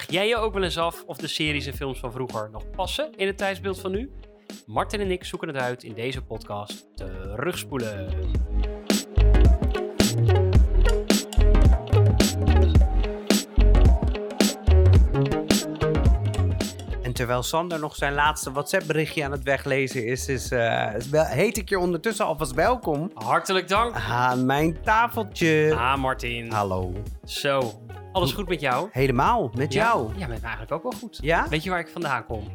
Vraag jij je ook wel eens af of de series en films van vroeger nog passen in het tijdsbeeld van nu? Martin en ik zoeken het uit in deze podcast Terugspoelen. En terwijl Sander nog zijn laatste WhatsApp-berichtje aan het weglezen is, is eh, is wel- heet ik je ondertussen alvast welkom Hartelijk dank. aan mijn tafeltje. Ah, Martin. Hallo. Zo, alles goed met jou? Helemaal, met Ja? jou. Ja, met mij eigenlijk ook wel goed. Ja? Weet je waar ik vandaan kom?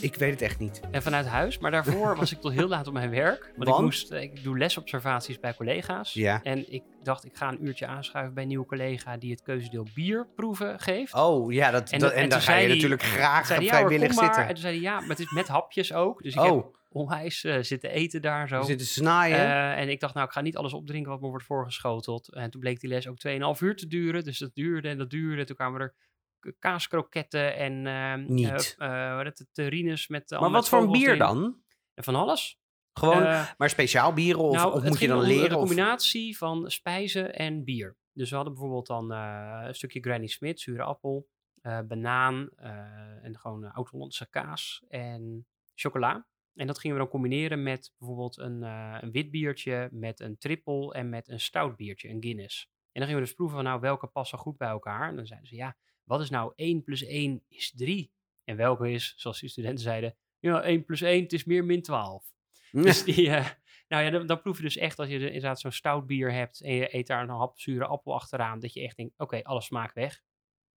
Ik weet het echt niet. En vanuit huis, maar daarvoor was ik tot heel laat op mijn werk. Want, Want? ik, moest, eh, ik doe lesobservaties bij collega's. Ja. En ik dacht, ik ga een uurtje aanschuiven bij een nieuwe collega die het keuzedeel bier proeven geeft. Oh, ja, dat, En- dat, en daar ga zei je die- natuurlijk graag ja vrijwillig zitten. En toen zei hij, ja, maar het is met hapjes ook. Dus ik oh, heb onwijs eh, zitten eten daar zo. we zitten snaaien. Eh, en ik dacht, nou, ik ga niet alles opdrinken wat me wordt voorgeschoteld. En toen bleek die les ook 2,5 uur te duren. Dus dat duurde en dat duurde. Toen kwamen er kaaskroketten en ehm, Niet. eh, het, terrines met maar wat voor een bier erin. dan? En van alles. Gewoon, maar speciaal bieren of, nou, of moet je dan leren? Of- combinatie van spijzen en bier. Dus we hadden bijvoorbeeld dan een stukje Granny Smith, zure appel, banaan en gewoon oud-Hollandse kaas en chocola. En dat gingen we dan combineren met bijvoorbeeld een, eh, een wit biertje, met een triple en met een stout biertje, een Guinness. En dan gingen we dus proeven van nou welke passen goed bij elkaar. En dan zeiden ze ja, wat is nou 1 plus 1 is 3? En welke is, zoals die studenten zeiden, ja 1 plus 1 het is meer min 12. Dus die, eh, nou ja, dan, dan proef je dus echt als je de- inderdaad zo'n stout bier hebt en je eet daar een hap zure appel achteraan, dat je echt denkt, oké, alle smaak weg.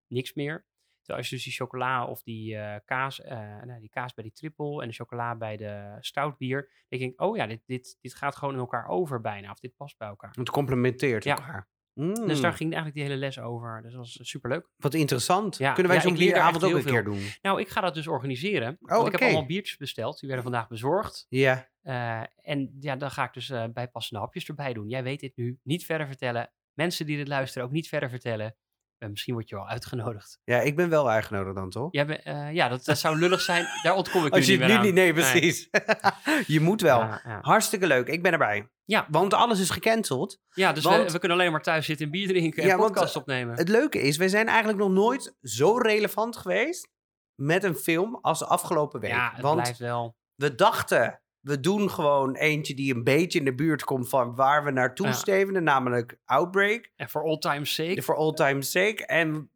Niks meer. Terwijl als je dus die chocola of die eh, kaas, eh, nou, die kaas bij die triple en de chocola bij de stout bier, dan denk ik, oh ja, dit, dit, dit gaat gewoon in elkaar over bijna, of dit past bij elkaar. Het complementeert Ja. elkaar. Dus Mm, daar ging eigenlijk die hele les over. Dus dat was superleuk. Wat interessant. Ja, Kunnen wij ja, zo'n bieravond ook een keer doen? Nou, ik ga dat dus organiseren. Oh, want ik heb allemaal biertjes besteld. Die werden vandaag bezorgd. Ja. Eh, en ja, dan ga ik dus bijpassende hapjes erbij doen. Jij weet dit nu. Niet verder vertellen. Mensen die dit luisteren ook niet verder vertellen. Misschien word je wel uitgenodigd. ja, ik ben wel uitgenodigd dan, toch? Jij bent, eh, ja, dat, dat zou lullig zijn. Daar ontkom ik Als je nu niet... Nee, precies. je moet wel. Ja, ja. Hartstikke leuk. Ik ben erbij. Ja. Want alles is gecanceld. Ja, dus Want- we, we kunnen alleen maar thuis zitten en bier drinken en Ja, podcast eh, opnemen. Het leuke is, wij zijn eigenlijk nog nooit zo relevant geweest met een film als de afgelopen week. ja, het Want blijft wel. we dachten, we doen gewoon eentje die een beetje in de buurt komt van waar we naartoe Ja. stevenen, namelijk Outbreak. En voor all time's sake. For all time's sake. En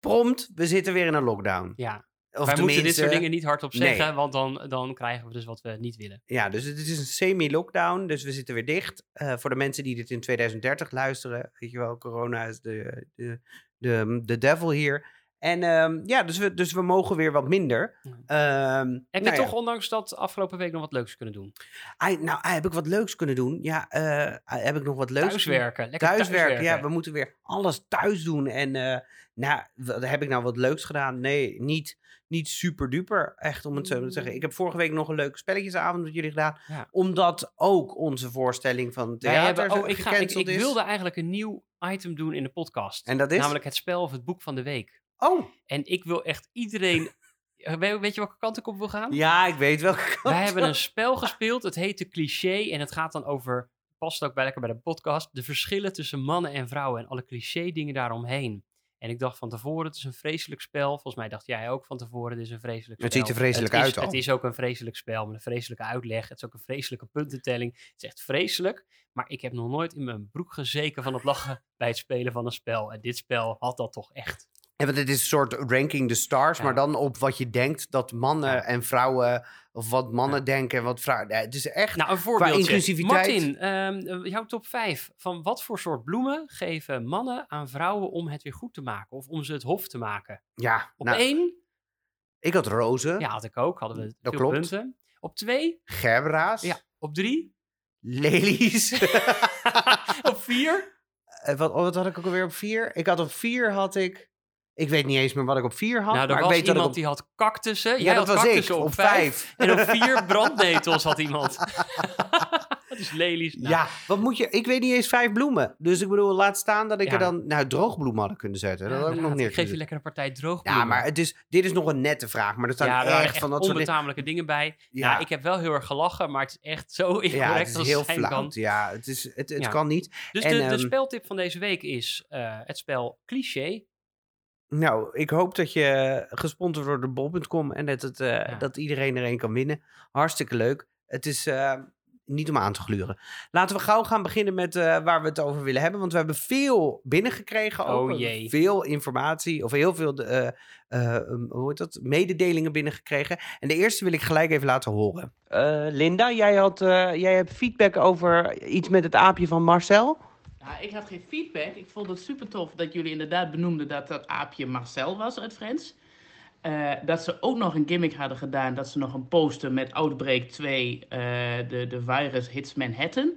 prompt, we zitten weer in een lockdown. Ja, Of wij moeten dit soort dingen niet hardop nee. zeggen, want dan, dan krijgen we dus wat we niet willen. Ja, dus het is een semi-lockdown, dus we zitten weer dicht. Eh, voor de mensen die dit in 2030 luisteren, weet je wel, corona is de, de, de, de devil hier. En ehm, ja, dus we, dus we mogen weer wat minder. Ehm, Heb nou je ja. toch ondanks dat afgelopen week nog wat leuks kunnen doen? Nou, ai, heb ik wat leuks kunnen doen? Ja, eh, ai, heb ik nog wat leuks Thuiswerken. Lekker Thuiswerken, ja, we moeten weer alles thuis doen. En eh, nou, heb ik nou wat leuks gedaan? Nee, niet, niet super duper, echt om het zo te zeggen. Ik heb vorige week nog een leuke spelletjesavond met jullie gedaan. Ja. Omdat ook onze voorstelling van theater hebben, oh, ik, ga, ik, wilde eigenlijk een nieuw item doen in de podcast. En dat is? Namelijk het spel of het boek van de week. Oh, En ik wil echt iedereen... Eh, weet je welke kant ik op wil gaan? ja, ik weet welke kant. Wij hebben een spel gespeeld. Het heet de cliché. En het gaat dan over... Past ook bij lekker bij de podcast. De verschillen tussen mannen en vrouwen. En alle cliché dingen daaromheen. En ik dacht van tevoren, het is een vreselijk spel. Volgens mij dacht jij ook van tevoren, het is een vreselijk spel. Het ziet er vreselijk Het is- uit al. Het is ook een vreselijk spel met een vreselijke uitleg. Het is ook een vreselijke puntentelling. Het is echt vreselijk. Maar ik heb nog nooit in mijn broek gezeken van het lachen bij het spelen van een spel. En dit spel had dat toch echt. Ja, want het is een soort ranking the stars, Ja. maar dan op wat je denkt dat mannen Ja. en vrouwen, of wat mannen Ja. denken en wat vrouwen. Het is echt. Nou, een voorbeeldje. inclusiviteit- Martin, ehm, jouw top 5. Van wat voor soort bloemen geven mannen aan vrouwen om het weer goed te maken? Of om ze het hof te maken? ja, Op nou, één, ik had rozen, ja, had ik ook. Hadden we Dat veel klopt. punten. Op twee, gerbera's, ja. Op drie, lelies. op vier. Eh, wat, wat had ik ook alweer op vier? Ik had op vier had ik. Ik weet niet eens meer wat ik op vier had. Nou, er maar was ik weet dat iemand op, die had cactussen. Ja, Jij dat was ik. Op op vijf. En op vier brandnetels had iemand. dus lelies. Nou, Ja, wat moet je? Ik weet niet eens vijf bloemen. Dus ik bedoel, laat staan dat ik Ja. er dan. Nou, droogbloemen hadden kunnen zetten. dat had ik nog neer Ik geef je lekker een partij droogbloemen. Ja, maar het is, dit is nog een nette vraag. Maar er staan ja, echt, van dat soort dingen. onbetamelijke dingen bij. Ja. Ja. ik heb wel heel erg gelachen, maar het is echt zo incorrect Ja, het is als heel het flauw. kan. Ja, het, is, het, het Ja. kan niet. Dus En, de, de ehm, speltip van deze week is eh, het spel Cliché. Nou, ik hoop dat je gesponsord wordt door bol.com en dat, het, eh, Ja. dat iedereen er een kan winnen. Hartstikke leuk. Het is eh, niet om aan te gluren. Laten we gauw gaan beginnen met eh, waar we het over willen hebben. Want we hebben veel binnengekregen. Oh jee. Veel informatie, of heel veel eh, eh, um, hoe heet dat? mededelingen binnengekregen. En de eerste wil ik gelijk even laten horen. Eh, Linda, jij, had, eh, jij hebt feedback over iets met het aapje van Marcel. Ja, ik had geen feedback. Ik vond het super tof dat jullie inderdaad benoemden dat dat aapje Marcel was uit Friends. Eh, dat ze ook nog een gimmick hadden gedaan. Dat ze nog een poster met Outbreak 2, eh, de, de virus hits Manhattan.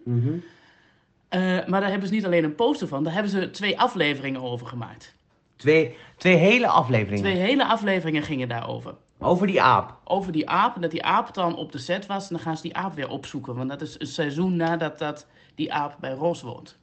Eh, maar daar hebben ze niet alleen een poster van. Daar hebben ze twee afleveringen over gemaakt. Twee, twee hele afleveringen Twee hele afleveringen gingen daarover. over die aap. Over die aap. En dat die aap dan op de set was. En dan gaan ze die aap weer opzoeken. Want dat is een seizoen nadat dat die aap bij Ros woont.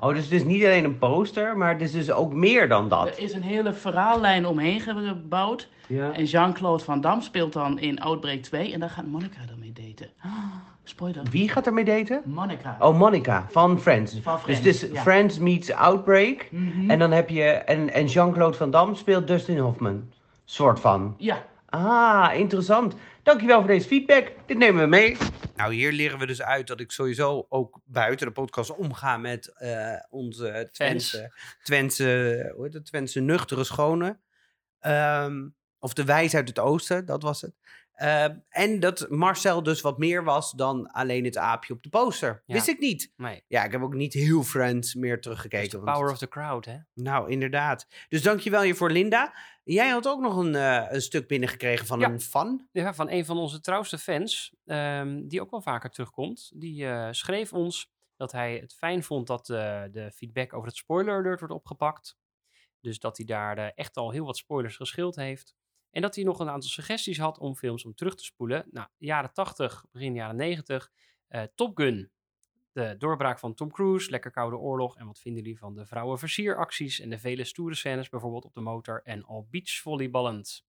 Oh, dus het is niet alleen een poster, maar het is dus ook meer dan dat. Er is een hele verhaallijn omheen gebouwd. Ja. En Jean-Claude Van Damme speelt dan in Outbreak 2 en daar gaat Monica ermee daten. Ah, spoiler. Wie gaat ermee daten? Monica. Oh, Monica van Friends. Van Dus Friends, het is ja. Friends meets Outbreak. Mhm. En dan heb je. En, en Jean-Claude Van Damme speelt Dustin Hoffman. Soort van. Ja, Ah, interessant. Dankjewel voor deze feedback. Dit nemen we mee. Nou, hier leren we dus uit dat ik sowieso ook buiten de podcast omga met eh, onze Twentse, Twentse, hoe heet het? Twentse nuchtere schone. Ehm, of de wijs uit het oosten, dat was het. Ehm, en dat Marcel dus wat meer was dan alleen het aapje op de poster. Ja. Wist ik niet. Nee. Ja, ik heb ook niet heel Friends meer teruggekeken. want power of the crowd, hè? Nou, inderdaad. Dus dankjewel je voor Linda. Jij had ook nog een, eh, een stuk binnengekregen van Ja. een fan. Ja, van een van onze trouwste fans, ehm, die ook wel vaker terugkomt. Die eh, schreef ons dat hij het fijn vond dat eh, de feedback over het spoiler alert wordt opgepakt. Dus dat hij daar eh, echt al heel wat spoilers geschild heeft. En dat hij nog een aantal suggesties had om films om terug te spoelen. Nou, jaren 80, begin jaren 90. eh, Top Gun. De doorbraak van Tom Cruise, Lekker Koude Oorlog. En wat vinden jullie van de vrouwenversieracties en de vele stoere scènes, bijvoorbeeld op de motor en al beachvolleyballend.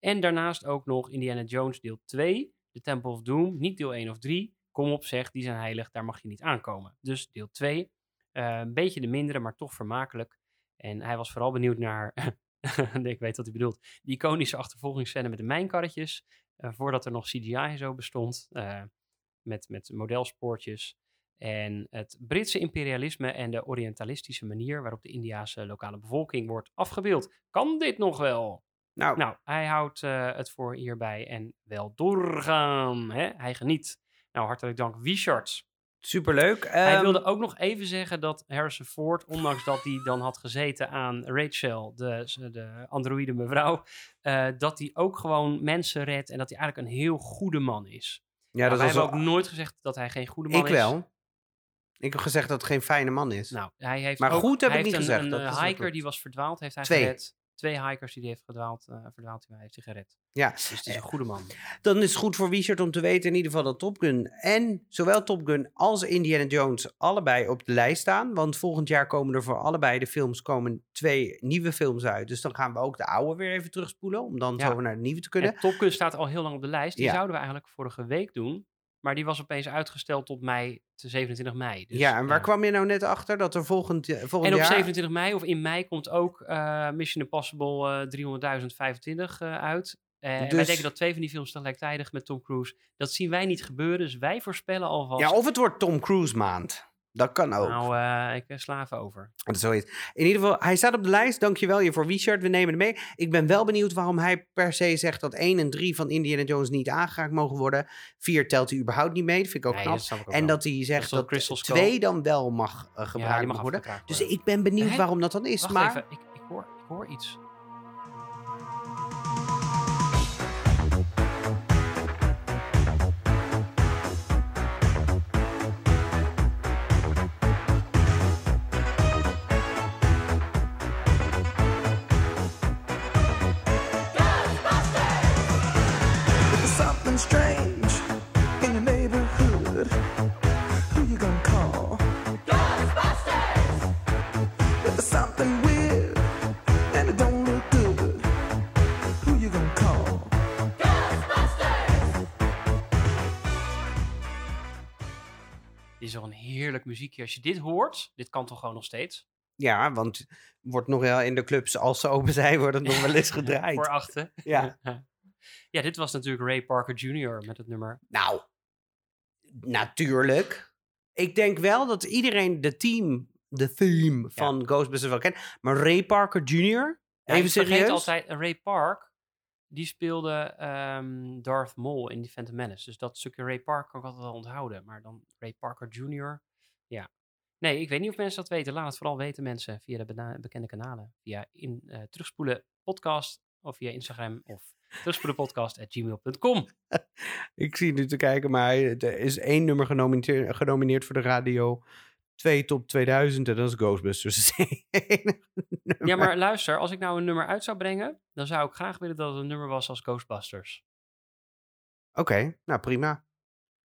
En daarnaast ook nog Indiana Jones deel 2, The Temple of Doom, niet deel 1 of 3. Kom op zeg, die zijn heilig, daar mag je niet aankomen. Dus deel 2, eh, een beetje de mindere, maar toch vermakelijk. En hij was vooral benieuwd naar, ik weet wat hij bedoelt, die iconische achtervolgingsscène met de mijnkarretjes. eh, voordat er nog CGI en zo bestond, eh, met, met modelspoortjes. En het Britse imperialisme en de orientalistische manier waarop de Indiase lokale bevolking wordt afgebeeld. Kan dit nog wel? Nou, Nou, hij houdt eh, het voor hierbij en wel doorgaan. Hè? Hij geniet. Nou, hartelijk dank, Wiechard. Superleuk. hij Ehm, wilde ook nog even zeggen dat Harrison Ford, ondanks dat hij dan had gezeten aan Rachel, de, de androïde mevrouw, eh, dat hij ook gewoon mensen redt en dat hij eigenlijk een heel goede man is. ja, Maar dat wij hebben ook nooit gezegd dat hij geen goede man Ik is. wel. Ik heb gezegd dat het geen fijne man is. Nou, hij heeft Maar ook, goed heb ik niet gezegd, Een, dat hiker die was verdwaald, heeft hij Twee. gered. Twee hikers die hij heeft verdwaald, eh, verdwaald hij heeft hij gered. ja, Dus het is een goede man. dan is het goed voor Richard om te weten in ieder geval dat Top Gun en zowel Top Gun als Indiana Jones allebei op de lijst staan. Want volgend jaar komen er voor allebei de films komen twee nieuwe films uit. Dus dan gaan we ook de oude weer even terugspoelen om dan Ja. zo naar de nieuwe te kunnen. En Top Gun staat al heel lang op de lijst. Die Ja. zouden we eigenlijk vorige week doen. Maar die was opeens uitgesteld tot mei, te 27 mei. Dus, ja, en waar kwam je nou net achter dat er volgend, volgend En op jaar... 27 mei of in mei komt ook eh, Mission Impossible eh 300.025 eh, uit. En wij Dus- denken dat twee van die films tegelijkertijd met Tom Cruise. Dat zien wij niet gebeuren. Dus wij voorspellen alvast. Ja, of het wordt Tom Cruise maand. Dat kan ook. Nou, eh, ik eh, sla even over. Dat is zoiets. In ieder geval, hij staat op de lijst. Dankjewel je voor Richard. We nemen hem mee. Ik ben wel benieuwd waarom hij per se zegt dat 1 en 3 van Indiana Jones niet aangeraakt mogen worden. 4 telt hij überhaupt niet mee. Dat vind ik ook Nee, knap. dat ik ook En wel. dat hij Dat zegt dat Crystal Skull. 2 dan wel mag eh, gebruikt mag worden. Dus ik ben benieuwd waarom dat dan is. Wacht maar even, ik, ik, hoor, ik hoor iets. Who you gonna call? Ghostbusters! If there's something weird and it don't look good, who you gonna call? Dit is wel een heerlijk muziekje. Als je dit hoort, dit kan toch gewoon nog steeds. Ja, want wordt nog wel in de clubs, als ze open zijn, wordt het nog wel eens Voor gedraaid. achten. Ja. ja, dit was natuurlijk Ray Parker Jr. met het nummer. Nou, natuurlijk. Ik denk wel dat iedereen de team, de theme van Ghostbusters wel kent. Maar Ray Parker Jr., even serieus? altijd, Ray Park, die speelde ehm, Darth Maul in The Phantom Menace. Dus dat stukje Ray Park kan ik altijd wel onthouden. Maar dan Ray Parker Jr., ja. Nee, ik weet niet of mensen dat weten. Laat het vooral weten mensen via de bekende kanalen. Via in, eh, terugspoelen podcast of via Instagram of terugspoelenpodcast.gmail.com. Ik zie nu te kijken, maar er is één nummer genomineerd, genomineerd voor de radio. Twee top 2000 en dat is Ghostbusters. Ja, maar luister, als ik nou een nummer uit zou brengen, dan zou ik graag willen dat het een nummer was als Ghostbusters. Oké, nou prima.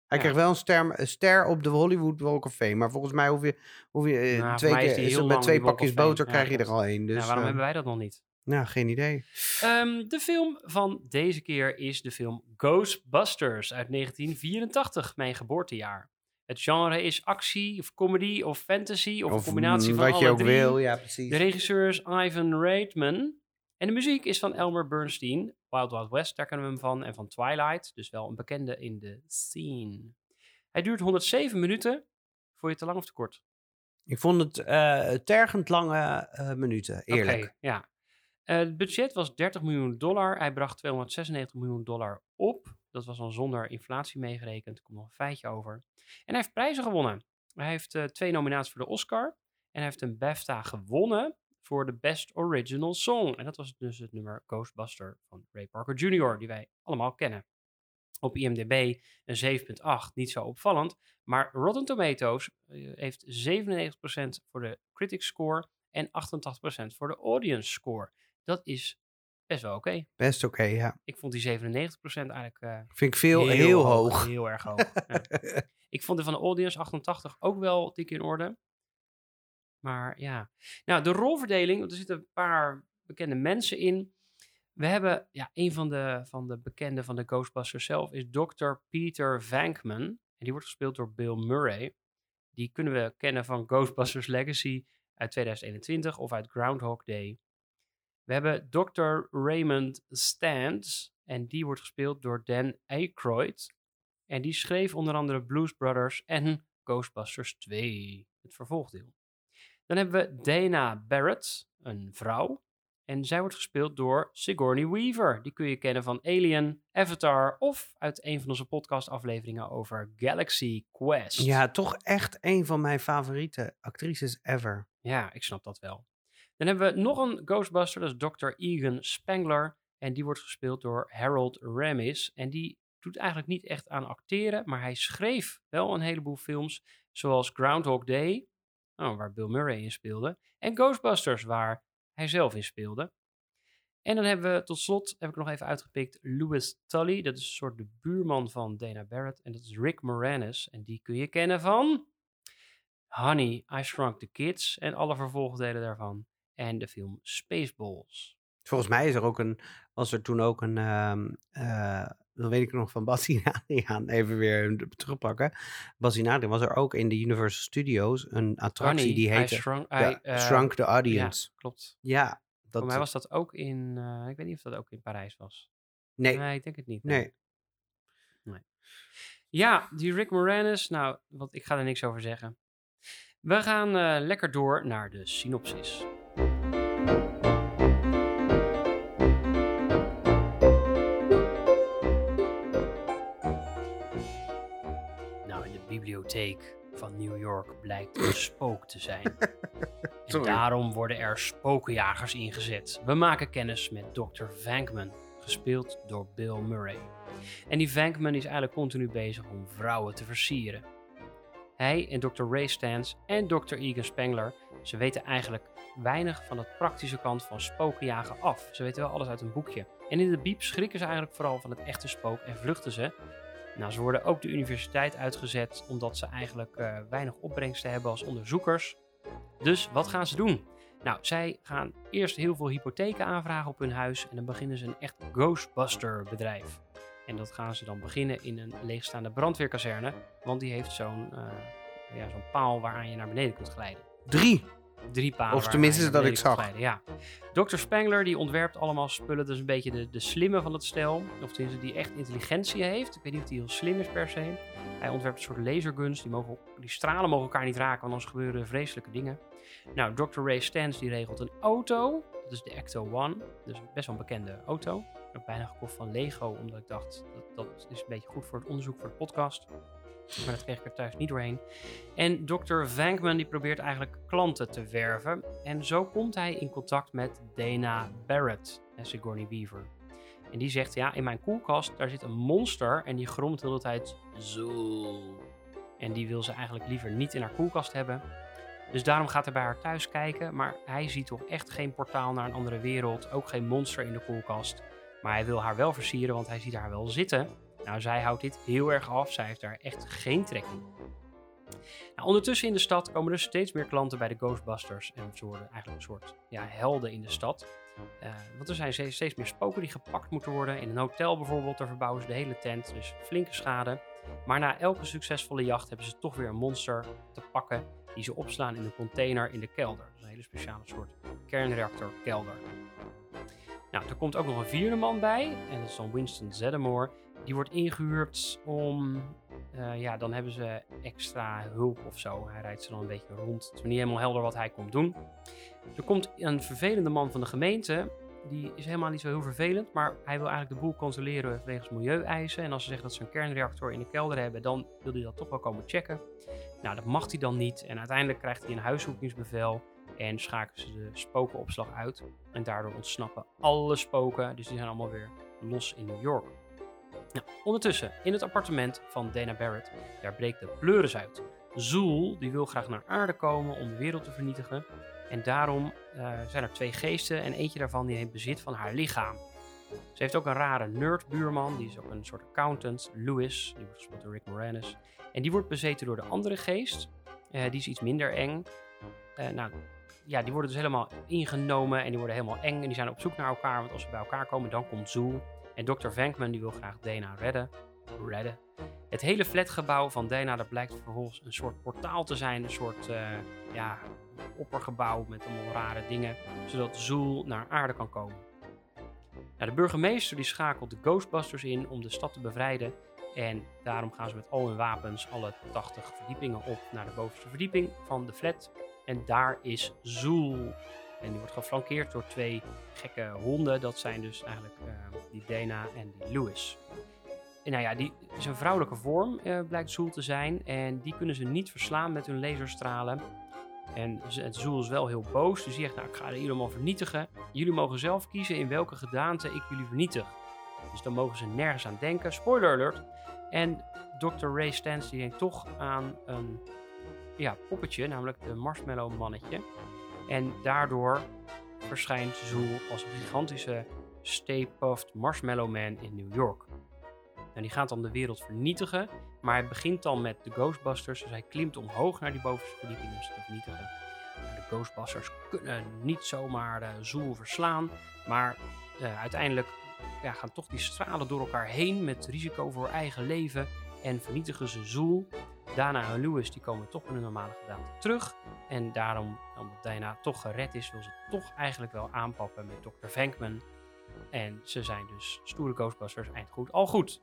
Hij Ja. krijgt wel een ster, een ster op de Hollywood Walk of Fame. Maar volgens mij hoef je, hoef je eh, Nou, voor twee keer, met twee pakjes boter Ja, krijg je er al één. Dus, waarom eh, hebben wij dat nog niet? Nou, geen idee. Ehm, de film van deze keer is de film Ghostbusters uit 1984, mijn geboortejaar. Het genre is actie of comedy of fantasy of, een combinatie mm, van wat alle je ook drie. wil, ja precies. De regisseur is Ivan Reitman. En de muziek is van Elmer Bernstein. Wild Wild West, daar kennen we hem van. En van Twilight, dus wel een bekende in de scene. Hij duurt 107 minuten. Vond je het te lang of te kort? Ik vond het eh, tergend lange eh, minuten, eerlijk. Ja. Eh, het budget was 30 miljoen dollar. Hij bracht 296 miljoen dollar op. Dat was dan zonder inflatie meegerekend. Er komt nog een feitje over. En hij heeft prijzen gewonnen. Hij heeft eh, twee nominaties voor de Oscar. En hij heeft een BAFTA gewonnen voor de Best Original Song. En dat was dus het nummer Ghostbuster van Ray Parker Jr., die wij allemaal kennen. Op IMDb een 7,8, niet zo opvallend. Maar Rotten Tomatoes eh, heeft 97% voor de critic score en 88% voor de audience score. Dat is best wel oké. Best oké, ja. Ik vond die 97% eigenlijk eh, Vind ik veel, heel, hoog. Heel erg hoog. ja. Ik vond de van de audience 88 ook wel dik in orde. Maar ja. Nou, de rolverdeling, want er zitten een paar bekende mensen in. We hebben, ja, een van de, van de bekende van de Ghostbusters zelf is Dr. Peter Venkman. En die wordt gespeeld door Bill Murray. Die kunnen we kennen van Ghostbusters Legacy uit 2021 of uit Groundhog Day. We hebben Dr. Raymond Stantz. En die wordt gespeeld door Dan Aykroyd. En die schreef onder andere Blues Brothers en Ghostbusters 2, het vervolgdeel. Dan hebben we Dana Barrett, een vrouw. En zij wordt gespeeld door Sigourney Weaver. Die kun je kennen van Alien, Avatar of uit een van onze podcastafleveringen over Galaxy Quest. Ja, toch echt een van mijn favoriete actrices ever. Ja, ik snap dat wel. Dan hebben we nog een Ghostbuster, dat is Dr. Egan Spengler. En die wordt gespeeld door Harold Ramis. En die doet eigenlijk niet echt aan acteren, maar hij schreef wel een heleboel films, zoals Groundhog Day, oh, waar Bill Murray in speelde, en Ghostbusters, waar hij zelf in speelde. En dan hebben we tot slot, heb ik nog even uitgepikt, Louis Tully. Dat is een soort de buurman van Dana Barrett. En dat is Rick Moranis. En die kun je kennen van Honey, I Shrunk the Kids en alle vervolgdelen daarvan. En de film Spaceballs. Volgens mij is er ook een, was er toen ook een, ehm eh, dan weet ik nog van Adriaan, even weer terugpakken. Adriaan was er ook in de Universal Studios een attractie die I heette Shrunk, The- I, eh, Shrunk the Audience. Ja, klopt. Ja, dat, Voor mij was dat ook in, eh, ik weet niet of dat ook in Parijs was. nee, Nee, ik denk het niet. nee. Ja, die Rick Moranis, nou, wat, ik ga er niks over zeggen. We gaan lekker door naar de synopsis. Nou, in de bibliotheek van New York blijkt een spook te zijn. en daarom worden er spookjagers ingezet. We maken kennis met Dr. Vankman, gespeeld door Bill Murray. En die Vankman is eigenlijk continu bezig om vrouwen te versieren. Hij en Dr. Ray Stans en Dr. Egan Spengler, ze weten eigenlijk weinig van de praktische kant van spookjagen af. Ze weten wel alles uit een boekje. En in de biep schrikken ze eigenlijk vooral van het echte spook en vluchten ze. Nou, ze worden ook de universiteit uitgezet omdat ze eigenlijk eh, weinig opbrengsten hebben als onderzoekers. Dus wat gaan ze doen? Nou, zij gaan eerst heel veel hypotheken aanvragen op hun huis en dan beginnen ze een echt Ghostbuster bedrijf. En dat gaan ze dan beginnen in een leegstaande brandweerkazerne, want die heeft zo'n eh, ja, zo'n paal waaraan je naar beneden kunt glijden. Drie. Drie paden. Of tenminste dat ik zag. Ja. Dr. Spangler die ontwerpt allemaal spullen. Dat is een beetje de, de slimme van het stel. Of tenminste die echt intelligentie heeft. Ik weet niet of die heel slim is per se. Hij ontwerpt een soort laserguns. Die, mogen, die stralen mogen elkaar niet raken, want anders gebeuren vreselijke dingen. Nou, Dr. Ray Stans die regelt een auto. Dat is de Ecto One. Dus best wel een bekende auto. Ik heb bijna gekocht van Lego, omdat ik dacht dat, dat is een beetje goed voor het onderzoek voor de podcast. Maar dat kreeg ik er thuis niet doorheen. En Dr. Vankman die probeert eigenlijk klanten te werven. En zo komt hij in contact met Dana Barrett en Sigourney Weaver. En die zegt, ja, in mijn koelkast, daar zit een monster en die gromt de hele tijd zo. En die wil ze eigenlijk liever niet in haar koelkast hebben. Dus daarom gaat hij bij haar thuis kijken, maar hij ziet toch echt geen portaal naar een andere wereld, ook geen monster in de koelkast. Maar hij wil haar wel versieren, want hij ziet haar wel zitten. Nou, zij houdt dit heel erg af, zij heeft daar echt geen trek in. Nou, ondertussen in de stad komen er steeds meer klanten bij de Ghostbusters en ze worden eigenlijk een soort ja, helden in de stad. Eh, want er zijn steeds meer spoken die gepakt moeten worden. In een hotel bijvoorbeeld, daar verbouwen ze de hele tent, dus flinke schade. Maar na elke succesvolle jacht hebben ze toch weer een monster te pakken die ze opslaan in een container in de kelder. Dat is een hele speciale soort kernreactorkelder. Nou, er komt ook nog een vierde man bij en dat is dan Winston Zeddemore. Die wordt ingehuurd om, eh, ja, dan hebben ze extra hulp of zo. Hij rijdt ze dan een beetje rond. Het is niet helemaal helder wat hij komt doen. Er komt een vervelende man van de gemeente. Die is helemaal niet zo heel vervelend, maar hij wil eigenlijk de boel controleren wegens milieueisen. En als ze zeggen dat ze een kernreactor in de kelder hebben, dan wil hij dat toch wel komen checken. Nou, dat mag hij dan niet. En uiteindelijk krijgt hij een huiszoekingsbevel en schakelen ze de spokenopslag uit. En daardoor ontsnappen alle spoken, dus die zijn allemaal weer los in New York. Nou, ondertussen, in het appartement van Dana Barrett, daar breekt de pleuris uit. Zool, die wil graag naar aarde komen om de wereld te vernietigen. En daarom eh, zijn er twee geesten en eentje daarvan die heeft bezit van haar lichaam. Ze heeft ook een rare nerdbuurman, die is ook een soort accountant, Louis, die wordt gespeeld door Rick Moranis. En die wordt bezeten door de andere geest, Eh, die is iets minder eng. Eh, nou, ja, die worden dus helemaal ingenomen en die worden helemaal eng en die zijn op zoek naar elkaar, want als ze bij elkaar komen, dan komt Zool. En Dr. Vankman die wil graag Dana redden. redden. Het hele flatgebouw van Dana, dat blijkt vervolgens een soort portaal te zijn. Een soort eh, ja, oppergebouw met allemaal rare dingen. Zodat Zool naar aarde kan komen. Nou, de burgemeester die schakelt de Ghostbusters in om de stad te bevrijden. En daarom gaan ze met al hun wapens alle 80 verdiepingen op naar de bovenste verdieping van de flat. En daar is Zool. En die wordt geflankeerd door twee gekke honden. Dat zijn dus eigenlijk eh, die Dana en die Louis. En nou ja, die is een vrouwelijke vorm, eh, blijkt Zool te zijn. En die kunnen ze niet verslaan met hun laserstralen. En Zool is wel heel boos. Dus die zegt, nou, ik ga jullie allemaal vernietigen. Jullie mogen zelf kiezen in welke gedaante ik jullie vernietig. Dus dan mogen ze nergens aan denken. Spoiler alert. En Dr. Ray Stans die denkt toch aan een ja, poppetje, namelijk de Marshmallow mannetje. En daardoor verschijnt Zool als een gigantische Stay Puft Marshmallow Man in New York. En die gaat dan de wereld vernietigen, maar hij begint dan met de Ghostbusters, dus hij klimt omhoog naar die bovenste verdieping om ze te vernietigen. Nou, De Ghostbusters kunnen niet zomaar de Zool verslaan, maar eh, uiteindelijk ja, gaan toch die stralen door elkaar heen met risico voor eigen leven en vernietigen ze Zool. Dana en Lewis die komen toch in hun normale gedaante terug. En daarom, omdat Dana toch gered is, wil ze toch eigenlijk wel aanpappen met Dr. Vankman. En ze zijn dus stoere Ghostbusters, eind goed, al goed.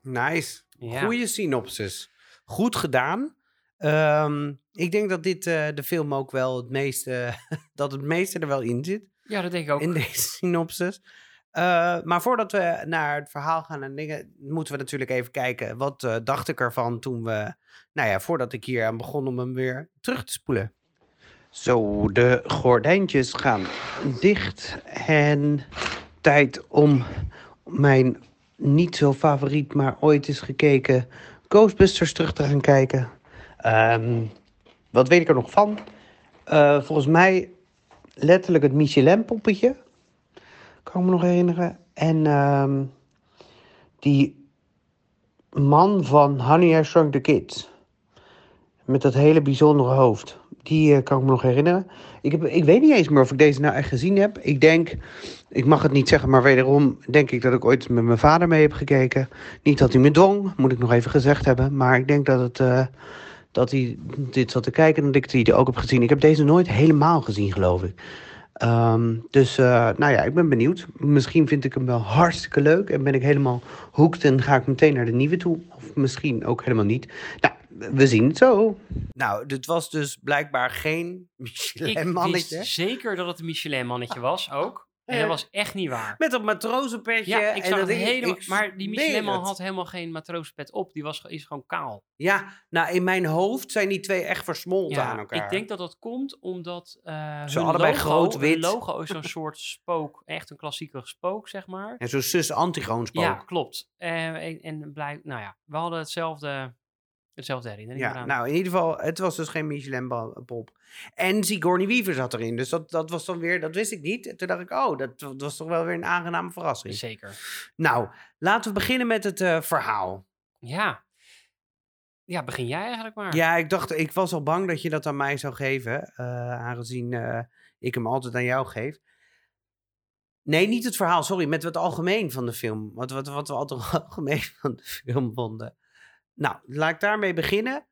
Nice. Ja. Goeie synopsis. Goed gedaan. Ehm, ik denk dat dit eh, de film ook wel het meeste, dat het meeste er wel in zit. Ja, dat denk ik ook. in deze synopsis. Eh, maar voordat we naar het verhaal gaan en dingen, moeten we natuurlijk even kijken. Wat eh, dacht ik ervan toen we, nou ja, voordat ik hier aan begon om hem weer terug te spoelen. Zo, de gordijntjes gaan dicht en tijd om mijn niet zo favoriet, maar ooit eens gekeken Ghostbusters terug te gaan kijken. Ehm, wat weet ik er nog van? Eh, volgens mij letterlijk het Michelin-poppetje. Kan ik me nog herinneren. En ehm, die man van Honey, I Shrunk the Kids. Met dat hele bijzondere hoofd. Die eh, kan ik me nog herinneren. Ik, heb, ik weet niet eens meer of ik deze nou echt gezien heb. Ik denk, ik mag het niet zeggen, maar wederom denk ik dat ik ooit met mijn vader mee heb gekeken. Niet dat hij me dwong, moet ik nog even gezegd hebben. Maar ik denk dat het, eh, dat hij dit zat te kijken en dat ik die ook heb gezien. Ik heb deze nooit helemaal gezien, geloof ik. Ehm, dus eh, nou ja, ik ben benieuwd. Misschien vind ik hem wel hartstikke leuk en ben ik helemaal hooked en ga ik meteen naar de nieuwe toe. Of misschien ook helemaal niet. Nou, we zien het zo. Nou, dit was dus blijkbaar geen Ik Michelin-mannetje. wist zeker dat het een Michelin-mannetje was, ook. En dat was echt niet waar. Met een matrozenpetje. Ja, ik en zag dat het ding- helemaal... ik Maar die het. had helemaal geen matroospet op. Die was, is gewoon kaal. Ja, nou in mijn hoofd zijn die twee echt versmolten aan elkaar. ik denk dat dat komt omdat uh, Ze allebei logo, groot wit. logo is zo'n soort spook. Echt een klassieke spook, zeg maar. En zo'n zus antigoonspook. Ja, klopt. Eh, en, en blijk, nou ja, we hadden hetzelfde, hetzelfde herinnering Ja, eraan. nou in ieder geval, het was dus geen Michelin-pop. En Sigourney Weaver zat erin. Dus dat, dat was dan weer, dat wist ik niet. En toen dacht ik, oh, dat, dat was toch wel weer een aangename verrassing. Zeker. Nou, laten we beginnen met het eh, verhaal. Ja. Ja, begin jij eigenlijk maar. Ja, ik dacht, ik was al bang dat je dat aan mij zou geven. eh, aangezien eh, ik hem altijd aan jou geef. Nee, niet het verhaal, sorry, met het algemeen van de film. Wat, wat, wat we altijd algemeen van de film vonden. Nou, laat ik daarmee beginnen.